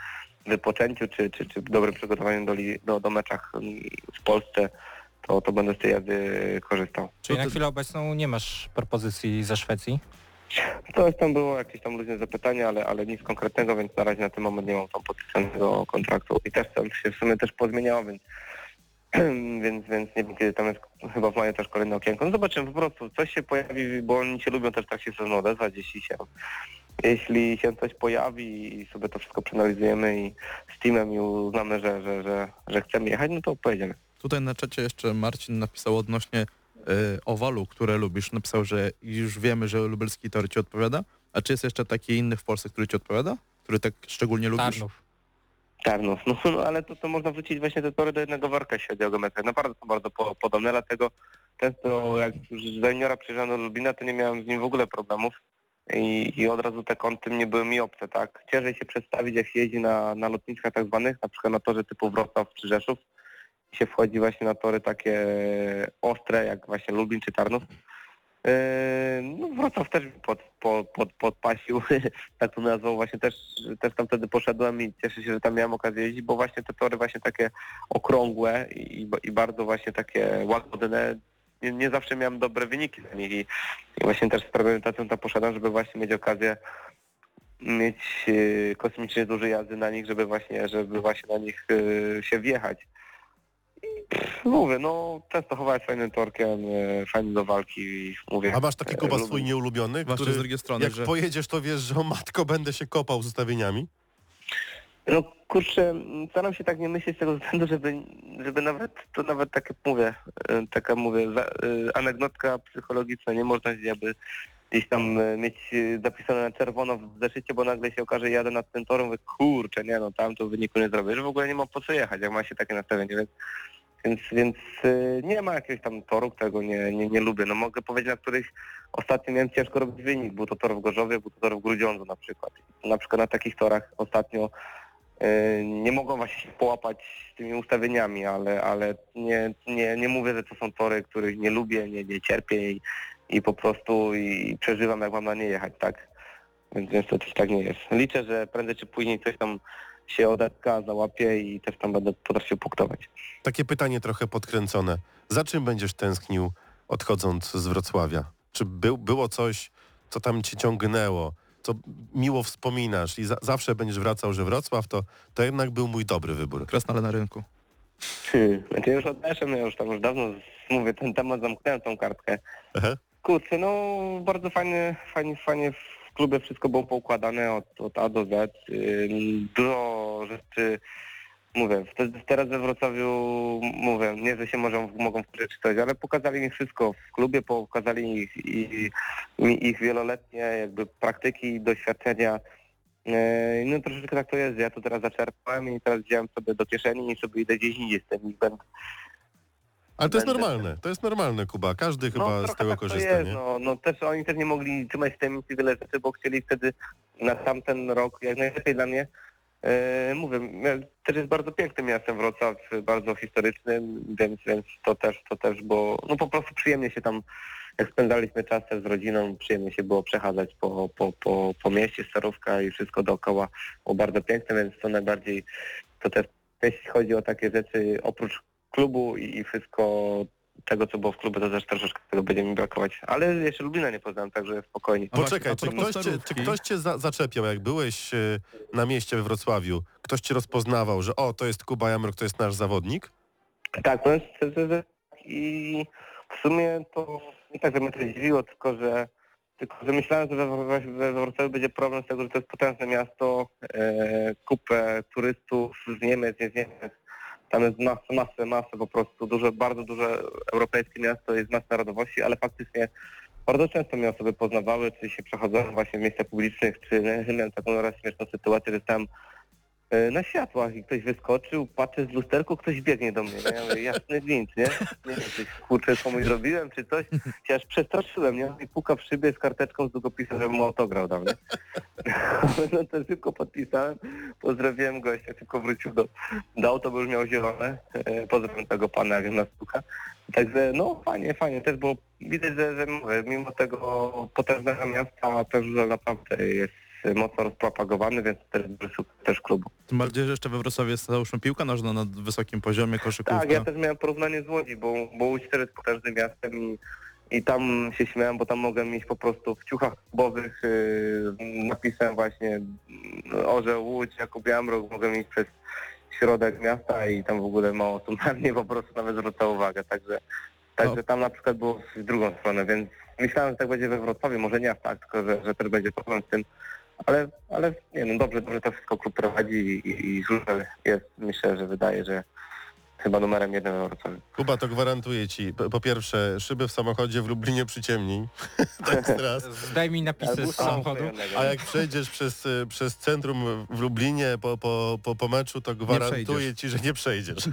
wypoczęciu czy, czy, czy dobrym przygotowaniu do, li- do, do meczach w Polsce, to, to będę z tej jazdy korzystał. Czyli to- na chwilę obecną nie masz propozycji ze Szwecji? To jest tam było jakieś tam luźne zapytanie, ale, ale nic konkretnego, więc na razie na ten moment nie mam tam podpisanego kontraktu i też tam się w sumie też pozmieniało, więc więc, więc nie wiem kiedy tam jest chyba w maju też kolejne okienko. No zobaczymy po prostu, coś się pojawi, bo oni się lubią też tak się sezonu odezwać, jeśli się jeśli się coś pojawi i sobie to wszystko przeanalizujemy i z teamem i uznamy, że, że, że, że chcemy jechać, no to pojedziemy. Tutaj na czacie jeszcze Marcin napisał odnośnie y, owalu, które lubisz. Napisał, że już wiemy, że lubelski tor ci odpowiada. A czy jest jeszcze taki inny w Polsce, który ci odpowiada? Który tak szczególnie lubisz? Tarnów. Tarnów, no, no ale to, to można wrzucić właśnie te tory do jednego worka, jeśli chodzi o geometrię. Naprawdę są bardzo po, podobne, dlatego często jak już za juniora przyjeżdżałem do Lublina, to nie miałem z nim w ogóle problemów i, i od razu te kąty nie były mi obce, tak? Ciężej się przedstawić, jak się jeździ na, na lotniskach tak zwanych, na przykład na torze typu Wrocław czy Rzeszów, się wchodzi właśnie na tory takie ostre, jak właśnie Lublin czy Tarnów. Yy, No Wrocław też pod, pod, pod, podpasił, tak to nazwał, właśnie też, też tam wtedy poszedłem i cieszę się, że tam miałem okazję jeździć, bo właśnie te tory właśnie takie okrągłe i, i bardzo właśnie takie łagodne, nie, nie zawsze miałem dobre wyniki na nich i, i właśnie też z premedytacją tam poszedłem, żeby właśnie mieć okazję mieć e, kosmicznie duże jazdy na nich, żeby właśnie, żeby właśnie na nich e, się wjechać. Pff, mówię, no Częstochowa jest fajnym torkiem, e, fajny do walki i mówię. A masz taki e, Kuba lubię- swój nieulubiony, Zwłaszcza który z drugiej strony, jak że pojedziesz, to wiesz, że o matko będę się kopał z ustawieniami? No kurczę, staram się tak nie myśleć z tego względu, żeby, żeby nawet, to nawet tak jak mówię, e, taka mówię, za, anegdotka psychologiczna, nie można jakby gdzieś tam mieć zapisane na czerwono w zeszycie, bo nagle się okaże, jadę nad tym torem, mówię, kurczę, nie no, tam to wyniku nie zrobię, że w ogóle nie ma po co jechać, jak ma się takie nastawienie, więc, więc, więc e, nie ma jakiegoś tam toru, którego nie, nie, nie lubię. No mogę powiedzieć, na których ostatnio miałem ciężko robić wynik, był to tor w Gorzowie, był to tor w Grudziądzu na przykład. Na przykład na takich torach ostatnio E, nie mogą właśnie się połapać z tymi ustawieniami, ale, ale nie, nie, nie mówię, że to są tory, których nie lubię, nie, nie cierpię i, i po prostu i przeżywam, jak mam na nie jechać, tak? Więc to też tak nie jest. Liczę, że prędzej czy później coś tam się odetka, załapie i też tam będę potrafił punktować. Takie pytanie trochę podkręcone. Za czym będziesz tęsknił odchodząc z Wrocławia? Czy był, było coś, co tam cię ciągnęło, co miło wspominasz i za, zawsze będziesz wracał, że Wrocław to, to jednak był mój dobry wybór. krasnale na rynku. Hmm. Znaczy już odeszłem, ja już tam już dawno mówię, ten temat zamknąłem tą kartkę. Aha. Kurczę, no bardzo fajnie, fajnie, fajnie klubie wszystko było poukładane od, od A do Z. Ym, Dużo rzeczy, mówię, teraz we Wrocławiu, mówię, nie, że się może, mogą coś, ale pokazali mi wszystko w klubie, pokazali ich, i, mi ich wieloletnie jakby praktyki, doświadczenia. Yy, No troszeczkę tak to jest, ja to teraz zaczerpałem i teraz wziąłem sobie do kieszeni i sobie idę gdzieś indziej z tym i będę Ale to jest Będę- normalne, to jest normalne, Kuba. Każdy chyba z trochę tego tak to korzysta, jest, nie? No, no też oni też nie mogli trzymać w tajemnicy wiele rzeczy, bo chcieli wtedy na tamten rok jak najlepiej dla mnie. E, mówię, też jest bardzo pięknym miastem Wrocław, bardzo historycznym, więc, więc to też, to też, bo no po prostu przyjemnie się tam, jak spędzaliśmy czas też z rodziną, przyjemnie się było przechadzać po, po, po, po mieście, starówka i wszystko dookoła było bardzo piękne, więc to najbardziej, to też jeśli chodzi o takie rzeczy, oprócz klubu i, i wszystko tego, co było w klubie, to też troszeczkę tego będzie mi brakować. Ale jeszcze Lublina nie poznałem, także spokojnie. A właśnie, Poczekaj, czy ktoś, cię, czy ktoś cię za, zaczepiał, jak byłeś e, na mieście we Wrocławiu? Ktoś cię rozpoznawał, że o, to jest Kuba Jamrok, to jest nasz zawodnik? Tak, że i w sumie to nie tak, że mnie to zdziwiło, tylko że tylko że myślałem, że we, we, we Wrocławiu będzie problem z tego, że to jest potężne miasto, e, kupę turystów z Niemiec, nie z Niemiec. Tam jest masę, masę, masę po prostu, duże, bardzo duże europejskie miasto, jest masa narodowości, ale faktycznie bardzo często mnie osoby poznawały, czy się przechodzą właśnie w miejscach publicznych, czy miałem taką raz śmieszną sytuację, że tam na światłach i ktoś wyskoczył, patrzę z lusterku, ktoś biegnie do mnie. nie? Ja mówię, jasny gwint, nie? Nie wiem, kurczę komuś zrobiłem, czy coś. Się aż przestraszyłem, nie? I puka w szybie z karteczką z długopisem, żebym mu autograf dał, nie? No to szybko podpisałem, pozdrowiłem gościa, szybko wrócił do, do auta, bo już miał zielone. E, Pozdrawiam tego pana, jak nas puka. Także no fajnie, fajnie też, bo widać, że, że mówię, mimo tego potężnego miasta też że naprawdę jest mocno rozpropagowany, więc to też duży sukces też klubu. Tym bardziej, że jeszcze we Wrocławiu jest załóżmy piłka nożna na wysokim poziomie, koszykówka. Tak, ja też miałem porównanie z Łodzi, bo, bo Łódź też jest potężnym miastem i, i tam się śmiałem, bo tam mogłem iść po prostu w ciuchach klubowych, yy, napisem właśnie yy, Orzeł Łódź, Jakub Jamrok, mogłem iść przez środek miasta i tam w ogóle mało osób na mnie po prostu nawet zwracało uwagę, także, także tam na przykład było w drugą stronę, więc myślałem, że tak będzie we Wrocławiu, może nie aż tak, tylko że, że też będzie problem z tym, ale, ale nie no dobrze, dobrze to wszystko klub prowadzi i, i, jest, myślę, że wydaje, że chyba numerem jeden we Wrocławiu. Kuba, to gwarantuję ci. Po, pierwsze, szyby w samochodzie w Lublinie przyciemnij. to jest raz. Zdaj mi napisy z samochodu. A jak przejdziesz przez, y, przez centrum w Lublinie po, po, po, po meczu, to gwarantuję ci, że nie przejdziesz.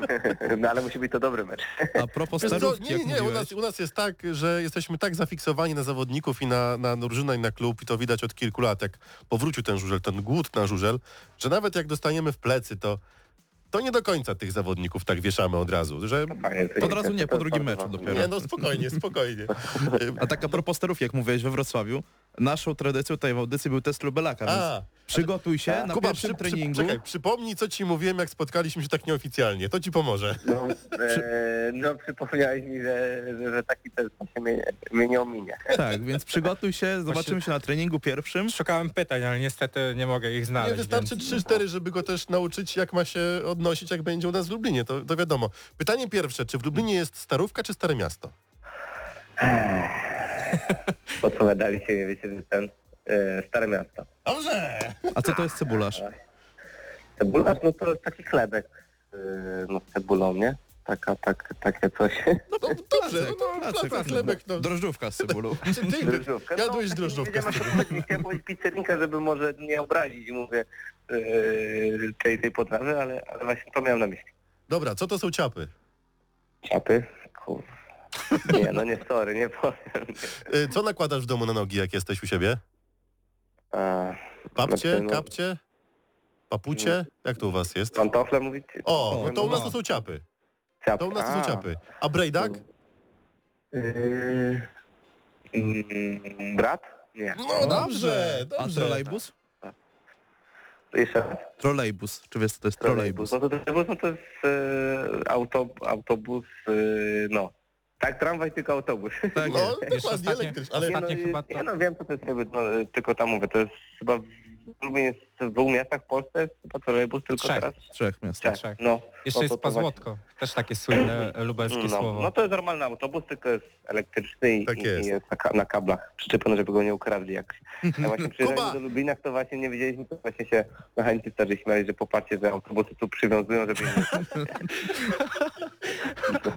no ale musi być to dobry mecz. A propos co, starówki, nie, nie, nie, u nas, u nas jest tak, że jesteśmy tak zafiksowani na zawodników i na, na drużynę i na klub i to widać od kilku lat, jak powrócił ten żużel, ten głód na żużel, że nawet jak dostaniemy w plecy, to to nie do końca tych zawodników tak wieszamy od razu, że Od razu nie, po drugim meczu dopiero. nie, no spokojnie, spokojnie. a tak a propos jak mówiłeś we Wrocławiu, naszą tradycją tutaj w audycji był test lubelaka, więc A, przygotuj się na Kuba, pierwszym przy, przy, treningu. czekaj, przypomnij, co ci mówiłem, jak spotkaliśmy się tak nieoficjalnie. To ci pomoże. No, e, no przypomniałeś mi, że, że, że taki test się mnie, mnie nie ominie. Tak, więc przygotuj się, zobaczymy się na treningu pierwszym. Szukałem pytań, ale niestety nie mogę ich Nie znaleźć. wystarczy więc... 3-4, żeby go też nauczyć, jak ma się odnosić, jak będzie u nas w Lublinie. To, to wiadomo. Pytanie pierwsze, czy w Lublinie jest starówka, czy Stare Miasto? Odpowiadali się, wiecie, że ten e, Stare Miasto. Dobrze! A co to jest cebularz? Cebularz, no to jest taki chlebek e, no, z cebulą, nie? Taka, tak, takie coś. No to dobrze, no, no, Placek, placek, chlebek, no. Drożdżówka z cebulą. Czy ty Drożdżówkę. jadłeś no, drożdżówkę z wiem, cebulą? jak chciałem powiedzieć pizzernika, żeby może nie obrazić, mówię, e, tej, tej potrawy, ale, ale właśnie to miałem na myśli. Dobra, co to są ciapy? Ciapy? Kur... Nie, no nie, sorry, nie powiem. Y, Co nakładasz w domu na nogi, jak jesteś u siebie? Papcie, znaczy, no, kapcie, papucie? Jak to u was jest? Pantofle mówić? O, no to u nas no. to są ciapy. Ciapy. To u nas to są A. ciapy. A brejdak? Yy, mm, brat? Nie. No dobrze, A dobrze. trolejbus? Jeszcze raz. Trolejbus. Czy wiesz co to jest trolejbus? No to trolejbus no to jest e, auto, autobus, e, no. Tak, tramwaj, tylko autobus. Tak No, jest. dokładnie elektryczny, ale Nie no, Ostatnio chyba to- nie no, wiem co to jest, jakby, no, tylko tam mówię, to jest chyba w, jest w dwóch miastach w Polsce, jest chyba trolejbus tylko Trzech. teraz. Trzech miastach. Trzech. No, Jeszcze no, jest Pazłotko. Też takie słynne lubelskie no, słowo. no to jest normalny autobus, tylko jest elektryczny i, Tak i, jest. i jest na, na kablach przyczepiony, żeby go nie ukradli. Jak ja właśnie przyjechałem do Lubina, to właśnie nie wiedzieliśmy, to właśnie się mechanicy starzy śmiali, że popatrzcie, że autobusy tu przywiązują, żeby nie...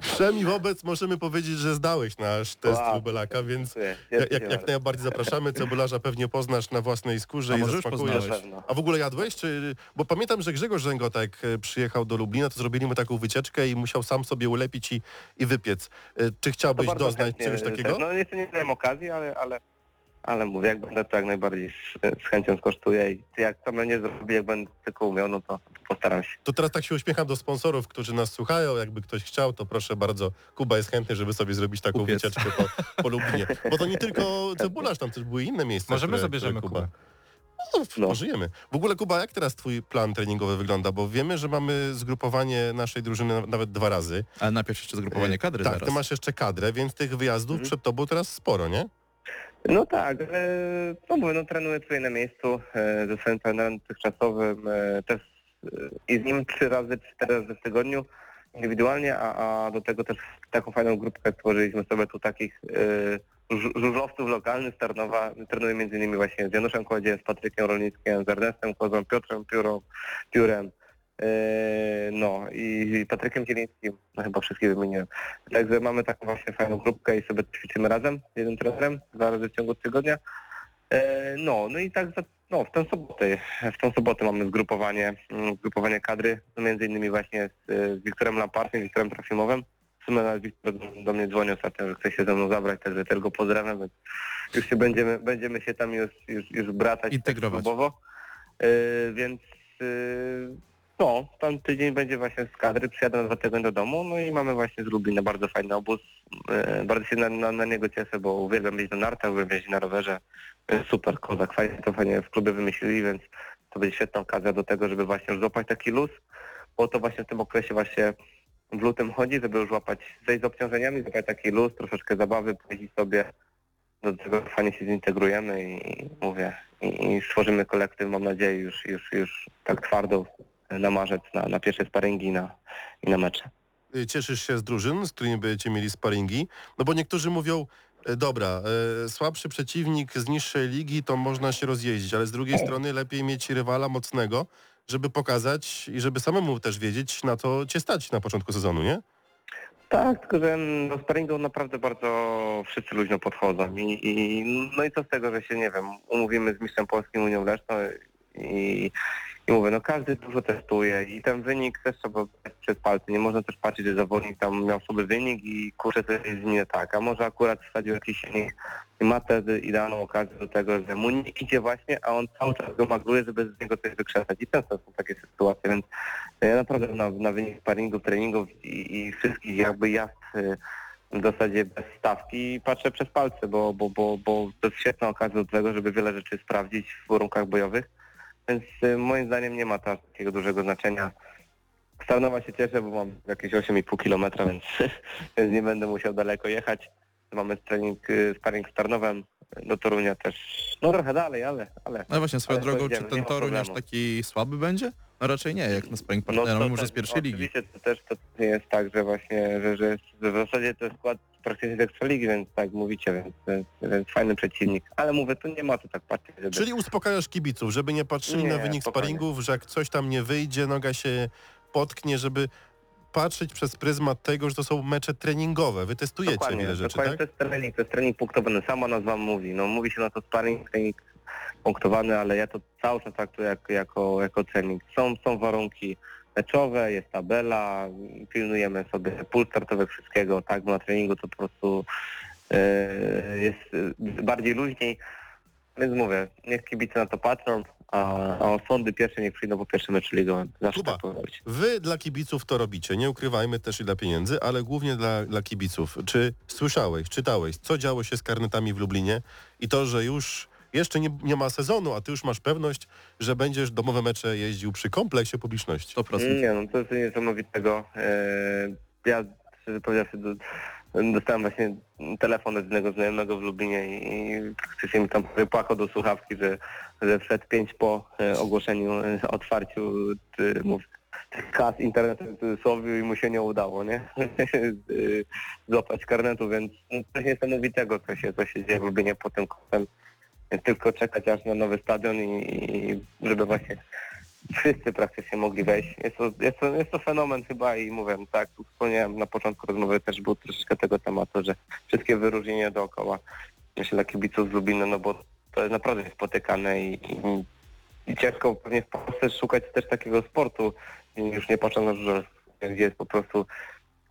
Wszemi wobec możemy powiedzieć, że zdałeś nasz test Wow. Lubelaka, więc jak, Dziękuję jak, jak najbardziej zapraszamy. Cebularza pewnie poznasz na własnej skórze A i zasmakujesz. Na poznałeś? pewno. A w ogóle jadłeś? Czy... Bo pamiętam, że Grzegorz Rzęgota, jak e, przyjechał do Lublina, to zrobili mu taką wycieczkę i musiał sam sobie ulepić i, i wypiec. E, Czy chciałbyś doznać chętnie, czegoś że- takiego? No jeszcze nie miałem okazji, ale, ale, ale mówię, jak będę to jak najbardziej z, z chęcią skosztuję i jak to mnie zrobi, jak będę tylko umiał, no to postaram się. To teraz tak się uśmiecham do sponsorów, którzy nas słuchają. Jakby ktoś chciał, to proszę bardzo. Kuba jest chętny, żeby sobie zrobić taką Upiec. wycieczkę po, po Lublinie. Bo to nie tylko cebularz, tam też były inne miejsca. Może my które, zabierzemy które Kubę. No, No. pożyjemy. W ogóle Kuba, jak teraz twój plan treningowy wygląda? Bo wiemy, że mamy zgrupowanie naszej drużyny na- nawet dwa razy. Ale najpierw jeszcze zgrupowanie kadry tak, zaraz. ty masz jeszcze kadrę, więc tych wyjazdów Mhm. przed tobą teraz sporo, nie? No tak, ale no mówię, no trenuję tutaj na miejscu e, ze swoim trenerem dotychczasowym, e, też e, i z nim trzy razy, cztery razy w tygodniu indywidualnie, a, a do tego też taką fajną grupkę stworzyliśmy sobie tu takich y, żużlowców lokalnych Tarnowa. Trenuję między innymi właśnie z Januszem Kłodziem, z Patrykiem Rolnickim, z Ernestem Kozą, Piotrem Piórą, Piórem, y, no i, Patrykiem Zielińskim, no chyba wszystkich wymieniłem. Także mamy taką właśnie fajną grupkę i sobie ćwiczymy razem z jednym trenerem dwa razy w ciągu tygodnia. E, No, no i tak no, w tę sobotę, w tę sobotę mamy zgrupowanie, mm, zgrupowanie kadry, między innymi właśnie z, z Wiktorem Lampartem, Wiktorem Trofimowem. Nawet Wiktor do- mnie dzwonił ostatnio, że chce się ze mną zabrać, także go pozdrawiam, więc już się będziemy, będziemy się tam już, już, już bratać Integrować. tak klubowo. E, więc e, no, tam tydzień będzie właśnie z kadry, przyjadę na dwa tygodnie do domu, no i mamy właśnie z Lublina bardzo fajny obóz. E, bardzo się na, na, na niego cieszę, bo uwielbiam jeździć na nartach, uwielbiam jeździć na rowerze. Super, kozak, fajnie to fajnie w klubie wymyślili, więc to będzie świetna okazja do tego, żeby właśnie złapać taki luz, bo to właśnie w tym okresie właśnie w lutym chodzi, żeby już łapać, zejść z obciążeniami, złapać taki luz, troszeczkę zabawy, pojeździć sobie, do tego fajnie się zintegrujemy i mówię, i, i stworzymy kolektyw, mam nadzieję, już, już, już tak twardo na marzec, na, na pierwsze sparingi na, i na mecze. Y, Cieszysz się z drużyn, z którymi będziecie mieli sparingi? No bo niektórzy mówią, e, dobra, e, słabszy przeciwnik z niższej ligi, to można się rozjeździć, ale z drugiej strony lepiej mieć rywala mocnego, żeby pokazać i żeby samemu też wiedzieć, na co cię stać na początku sezonu, nie? Tak, tylko że do sparingu naprawdę bardzo wszyscy luźno podchodzą I, i no i co z tego, że się, nie wiem, umówimy z mistrzem polskim Unią Leszną i, i mówię, no każdy dużo testuje i ten wynik też trzeba przez palce. Nie można też patrzeć, że zawodnik tam miał sobie wynik i kurczę, to jest nie tak, a może akurat wsadził jakiś silnik i ma wtedy idealną okazję do tego, że mu nie idzie właśnie, a on cały czas go magluje, żeby z niego coś wykrzesać i często są takie sytuacje, więc ja naprawdę na, na wynik sparingów, treningów i, i wszystkich jakby jazd y, w zasadzie bez stawki patrzę przez palce, bo, bo, bo, bo to jest świetna okazja do tego, żeby wiele rzeczy sprawdzić w warunkach bojowych, więc y, moim zdaniem nie ma to takiego dużego znaczenia. Z Tarnowa się cieszę, bo mam jakieś 8,5 km, więc, więc nie będę musiał daleko jechać. Mamy trening, y, sparring z Tarnowem, do Torunia też, no trochę dalej, ale... ale No właśnie, swoją ale drogą, czy ten Toruń aż taki słaby będzie? No raczej nie, jak na sparring partnera, to może też- z pierwszej ligi. Oczywiście to też to nie jest tak, że właśnie, że, że, w zasadzie jest skład praktycznie z Ekstraligi, więc tak mówicie, więc, więc, więc fajny przeciwnik. Ale mówię, tu nie ma co tak patrzeć, żeby... Czyli uspokajasz kibiców, żeby nie patrzyli Nie, na wynik spokojnie. sparingów, że jak coś tam nie wyjdzie, noga się potknie, żeby patrzeć przez pryzmat tego, że to są mecze treningowe. Wy testujecie Dokładnie, wiele rzeczy, dokładnie tak? to jest trening, to jest trening punktowany, sama nazwa mówi. No mówi się na to sparring, trening punktowany, ale ja to cały czas traktuję jako, jako, jako trening. Są, są warunki meczowe, jest tabela, pilnujemy sobie pól startowy wszystkiego, tak, bo na treningu to po prostu e, jest e, bardziej luźniej. Więc mówię, niech kibice na to patrzą, a, a sądy pierwsze niech przyjdą po pierwszym meczu ligowym. Zawsze Kuba. tak. Wy dla kibiców to robicie, nie ukrywajmy też i dla pieniędzy, ale głównie dla, dla kibiców. Czy słyszałeś, czytałeś, co działo się z karnetami w Lublinie i to, że już jeszcze nie, nie ma sezonu, a ty już masz pewność, że będziesz domowe mecze jeździł przy kompleksie publiczności. 100%. Nie, no to jest niesamowitego. E, ja, szczerze powiedziawszy, do, dostałem właśnie telefon od jednego znajomego w Lublinie i, i praktycznie mi tam wypłakał do słuchawki, że, że wszedł pięć po e, ogłoszeniu, e, otwarciu ty, mów, tych kas internetu w cudzysłowie i mu się nie udało, nie? Złapać karnetu, więc no, coś niesamowitego, co się, co się dzieje w Lublinie pod tym kątem. Tylko czekać aż na nowy stadion i, i żeby właśnie wszyscy praktycznie mogli wejść. Jest to, jest to, jest to fenomen chyba i mówię, no tak, tu wspomniałem na początku rozmowy też było troszeczkę tego tematu, że wszystkie wyróżnienia dookoła, myślę dla kibiców z Lublina, no bo to jest naprawdę niespotykane i, i, i ciężko pewnie w Polsce szukać też takiego sportu, już nie patrzę na żużel, gdzie jest po prostu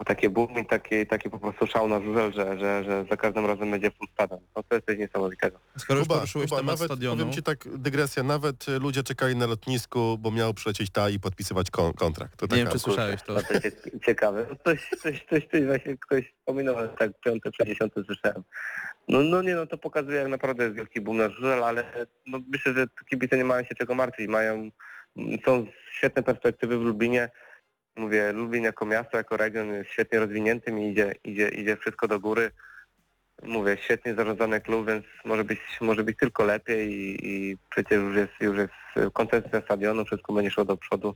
takie boom i taki, taki po prostu szał na żużel, że, że, że za każdym razem będzie full stadion. No to jest coś niesamowitego. Skoro już Kuba, poruszyłeś Kuba, temat nawet, stadionu, powiem ci tak, dygresja, nawet y, ludzie czekali na lotnisku, bo miał przylecieć ta i podpisywać kon kontrakt. To nie wiem czy słyszałeś to. To jest ciekawe. No Coś, coś, coś, coś właśnie ktoś wspominał, tak piąte czy dziesiąte słyszałem. No, no nie, no to pokazuje jak naprawdę jest wielki boom na żużel, ale no myślę, że kibice nie mają się czego martwić. Mają, są świetne perspektywy w Lublinie. Mówię, Lublin jako miasto, jako region jest świetnie rozwiniętym i idzie, idzie, idzie wszystko do góry. Mówię, świetnie zarządzany klub, więc może być, może być tylko lepiej i, i przecież już jest, już jest koncepcja stadionu, wszystko będzie szło do przodu.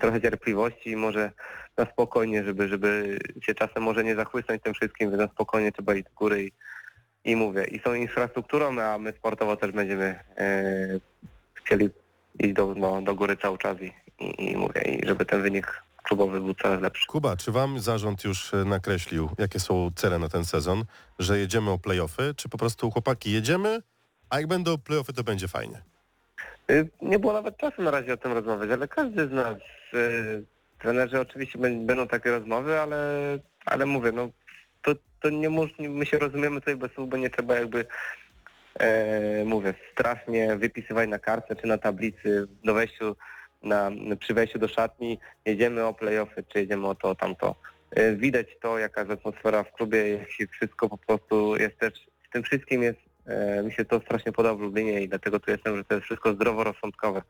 trochę cierpliwości i może na spokojnie, żeby, żeby się czasem może nie zachłysnąć tym wszystkim, więc na spokojnie trzeba iść z góry i, i mówię. I są infrastrukturą, a my sportowo też będziemy e, chcieli iść do, do, do góry cały czas i, i, i mówię, i żeby ten wynik klubowy był coraz lepszy. Kuba, czy wam zarząd już e, nakreślił, jakie są cele na ten sezon? Że jedziemy o playoffy, czy po prostu chłopaki jedziemy, a jak będą playoffy, to będzie fajnie? Y, Nie było nawet czasu na razie o tym rozmawiać, ale każdy z nas, y, trenerzy oczywiście bę- będą takie rozmowy, ale, ale mówię, no to, to nie mus, my się rozumiemy tutaj bez słów, bo nie trzeba jakby, e, mówię, strasznie wypisywać na kartce czy na tablicy do wejściu, na, przy wejściu do szatni, jedziemy o playoffy, czy jedziemy o to, o tamto. E, Widać to, jaka jest atmosfera w klubie, się wszystko po prostu jest też, w tym wszystkim jest E, Mi się to strasznie podoba w Lublinie i dlatego tu jestem, że to jest wszystko zdroworozsądkowe.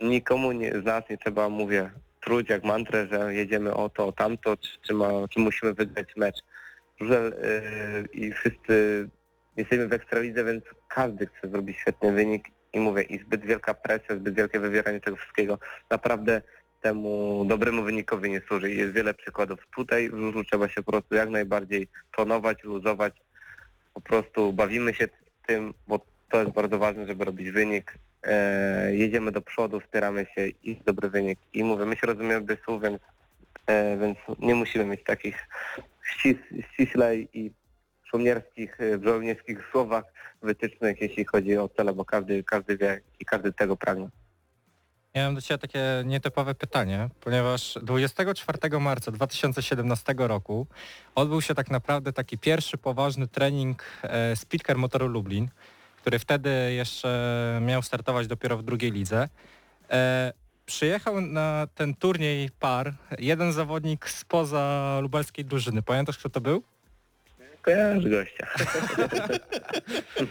Nikomu nie, z nas nie trzeba, mówię, truć jak mantrę, że jedziemy o to, o tamto, czy, czy, ma, czy musimy wygrać mecz. Żużel yy, i wszyscy jesteśmy w Ekstralidze, więc każdy chce zrobić świetny wynik i mówię, i zbyt wielka presja, zbyt wielkie wywieranie tego wszystkiego naprawdę temu dobremu wynikowi nie służy jest wiele przykładów. Tutaj w żużlu trzeba się po prostu jak najbardziej tonować, luzować, po prostu bawimy się tym, bo to jest bardzo ważne, żeby robić wynik. E, jedziemy do przodu, wspieramy się i dobry wynik. I mówię, my się rozumiemy bez słów, więc, e, więc nie musimy mieć takich ścis, ściślej i żołnierskich, e, żołnierskich słowach wytycznych, jeśli chodzi o cele, bo każdy, każdy wie i każdy tego pragnie. Ja mam do Ciebie takie nietypowe pytanie, ponieważ 24 marca 2017 roku odbył się tak naprawdę taki pierwszy poważny trening e, Speedcar Motoru Lublin, który wtedy jeszcze miał startować dopiero w drugiej lidze. E, Przyjechał na ten turniej par jeden zawodnik spoza lubelskiej drużyny. Pamiętasz kto to był? Kojarz gościa.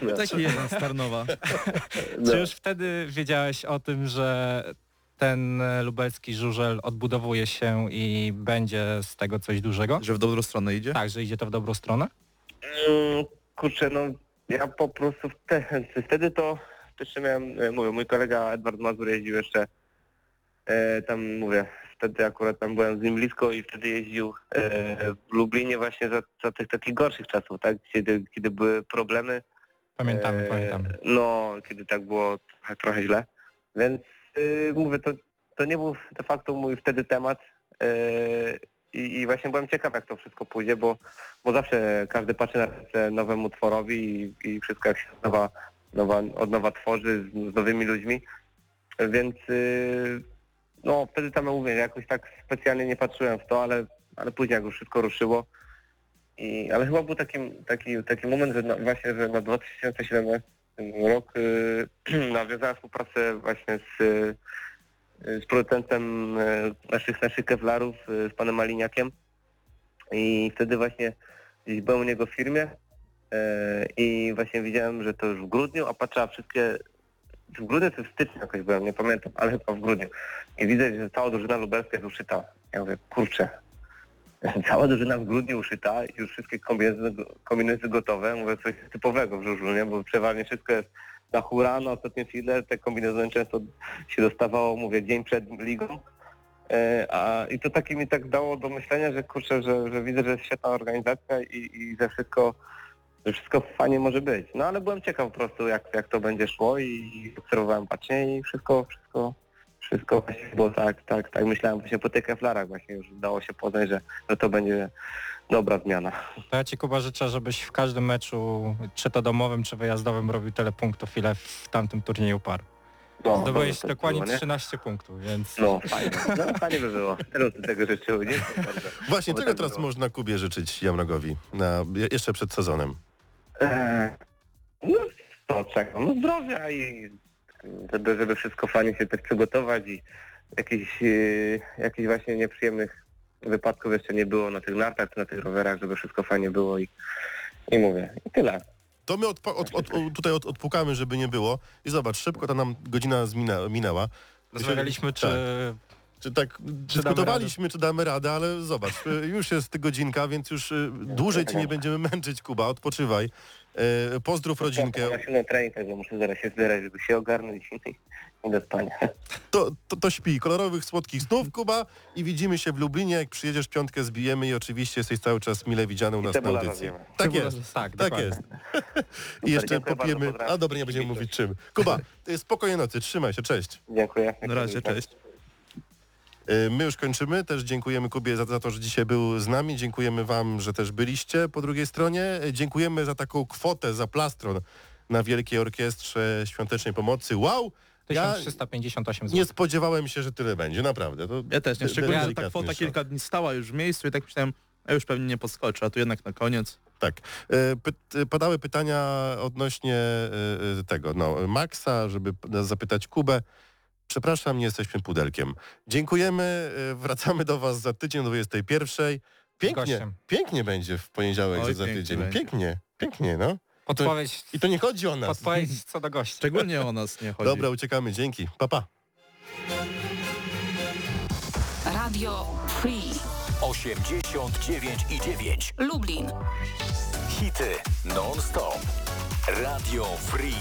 No. Taki jeden z Tarnowa. No. Czy już wtedy wiedziałeś o tym, że ten lubelski żużel odbudowuje się i będzie z tego coś dużego? Że w dobrą stronę idzie? Tak, że idzie to w dobrą stronę? Mm, Kurczę, no ja po prostu wtedy, wtedy to jeszcze miałem, e, mówię, mój kolega Edward Mazur jeździł jeszcze e, tam, mówię, wtedy akurat tam byłem z nim blisko i wtedy jeździł e, w Lublinie właśnie za, za tych takich gorszych czasów, tak, kiedy, kiedy były problemy. Pamiętamy, E, pamiętamy. No, kiedy tak było trochę, trochę źle, więc e, mówię, to, to nie był de facto mój wtedy temat i, i właśnie byłem ciekaw, jak to wszystko pójdzie, bo bo zawsze każdy patrzy na ręce nowemu tworowi i, i wszystko jak się od nowa, nowa, od nowa tworzy z, z nowymi ludźmi. Więc yy, no wtedy tam mówię, jakoś tak specjalnie nie patrzyłem w to, ale, ale później jak już wszystko ruszyło. I, ale chyba był taki, taki, taki moment, że na, właśnie, że na 2017 rok yy, nawiązałem współpracę właśnie z, yy, z producentem yy, naszych, naszych kevlarów, yy, z panem Maliniakiem. I wtedy właśnie gdzieś byłem u niego w firmie i właśnie widziałem, że to już w grudniu, a patrzę, a wszystkie w grudniu czy w styczniu jakoś byłem, nie pamiętam, ale chyba w grudniu. I widzę, że cała drużyna lubelska jest uszyta. Ja mówię, kurczę, cała drużyna w grudniu uszyta, już wszystkie kombinezy gotowe, mówię, coś typowego w żużlu, nie? Bo przeważnie wszystko jest na hura, na ostatnie chwilę, te kombinezony często się dostawało, mówię, dzień przed ligą. E, A, I to takie mi tak dało do myślenia, że kurczę, że, że widzę, że jest świetna organizacja i, i że wszystko że wszystko fajnie może być. No ale byłem ciekaw po prostu jak, jak to będzie szło i, obserwowałem bacznie i wszystko, wszystko, wszystko właśnie było tak, tak, tak myślałem właśnie po tych keflarach właśnie już udało się poznać, że, że to będzie dobra zmiana. To ja Ci Kuba życzę, żebyś w każdym meczu, czy to domowym, czy wyjazdowym robił tyle punktów, ile w tamtym turnieju par. No, Zdobyłeś to dokładnie było, nie? 13 punktów, więc No fajnie, no fajnie by było. Teraz tego życzył, nie? Właśnie, czego tak teraz było. można Kubie życzyć Jamrogowi na, jeszcze przed sezonem? Eee, No to czekam, no zdrowia i żeby, żeby wszystko fajnie się też przygotować i jakichś, e, jakichś właśnie nieprzyjemnych wypadków jeszcze nie było na tych nartach na tych rowerach, żeby wszystko fajnie było i, i mówię. I tyle. To my odpa- od, od, od, tutaj od, odpukamy, żeby nie było. I zobacz, szybko ta nam godzina zmina, minęła. rozmawialiśmy, czy Tak. Czy tak dyskutowaliśmy, czy damy radę, ale zobacz, y, już jest godzinka, więc już y, dłużej ci nie będziemy męczyć, Kuba, odpoczywaj. Y, Pozdrów rodzinkę. Na silny trening, także muszę zaraz się zbierać, żeby się ogarnąć i, do spania. To, to, to śpi. Kolorowych, słodkich snów, Kuba i widzimy się w Lublinie. Jak przyjedziesz, piątkę zbijemy i oczywiście jesteś cały czas mile widziany u nas na audycji. Tak Cebula- jest. Tak, Tak jest. I jeszcze popijemy... A dobra, nie będziemy mówić czym. Kuba, spokojnej nocy, trzymaj się, cześć. Dziękuję. Na razie, cześć. Y, My już kończymy. Też dziękujemy Kubie za, za to, że dzisiaj był z nami. Dziękujemy Wam, że też byliście po drugiej stronie. Y, Dziękujemy za taką kwotę, za plastron na Wielkiej Orkiestrze Świątecznej Pomocy. Wow! Ja 1358 zł. nie spodziewałem się, że tyle będzie, naprawdę. To Ja też nie, szczególnie, że ta kwota szok. kilka dni stała już w miejscu i tak myślałem, a już pewnie nie podskoczy, a tu jednak na koniec. Tak. E, Py- padały pytania odnośnie e, e, tego, no, Maxa, żeby zapytać Kubę. Przepraszam, nie jesteśmy pudelkiem. Dziękujemy, e, wracamy do Was za tydzień o 21. Pięknie, gościem. pięknie będzie w poniedziałek Oj, za tydzień. będzie. Pięknie, pięknie, no. Podpowiedź, I to nie chodzi o nas. podpowiedź co do gościa. Szczególnie o nas nie chodzi. Dobra, uciekamy, dzięki. Pa, pa. Radio Free 89 i 9. Lublin. Hity non-stop. Radio Free.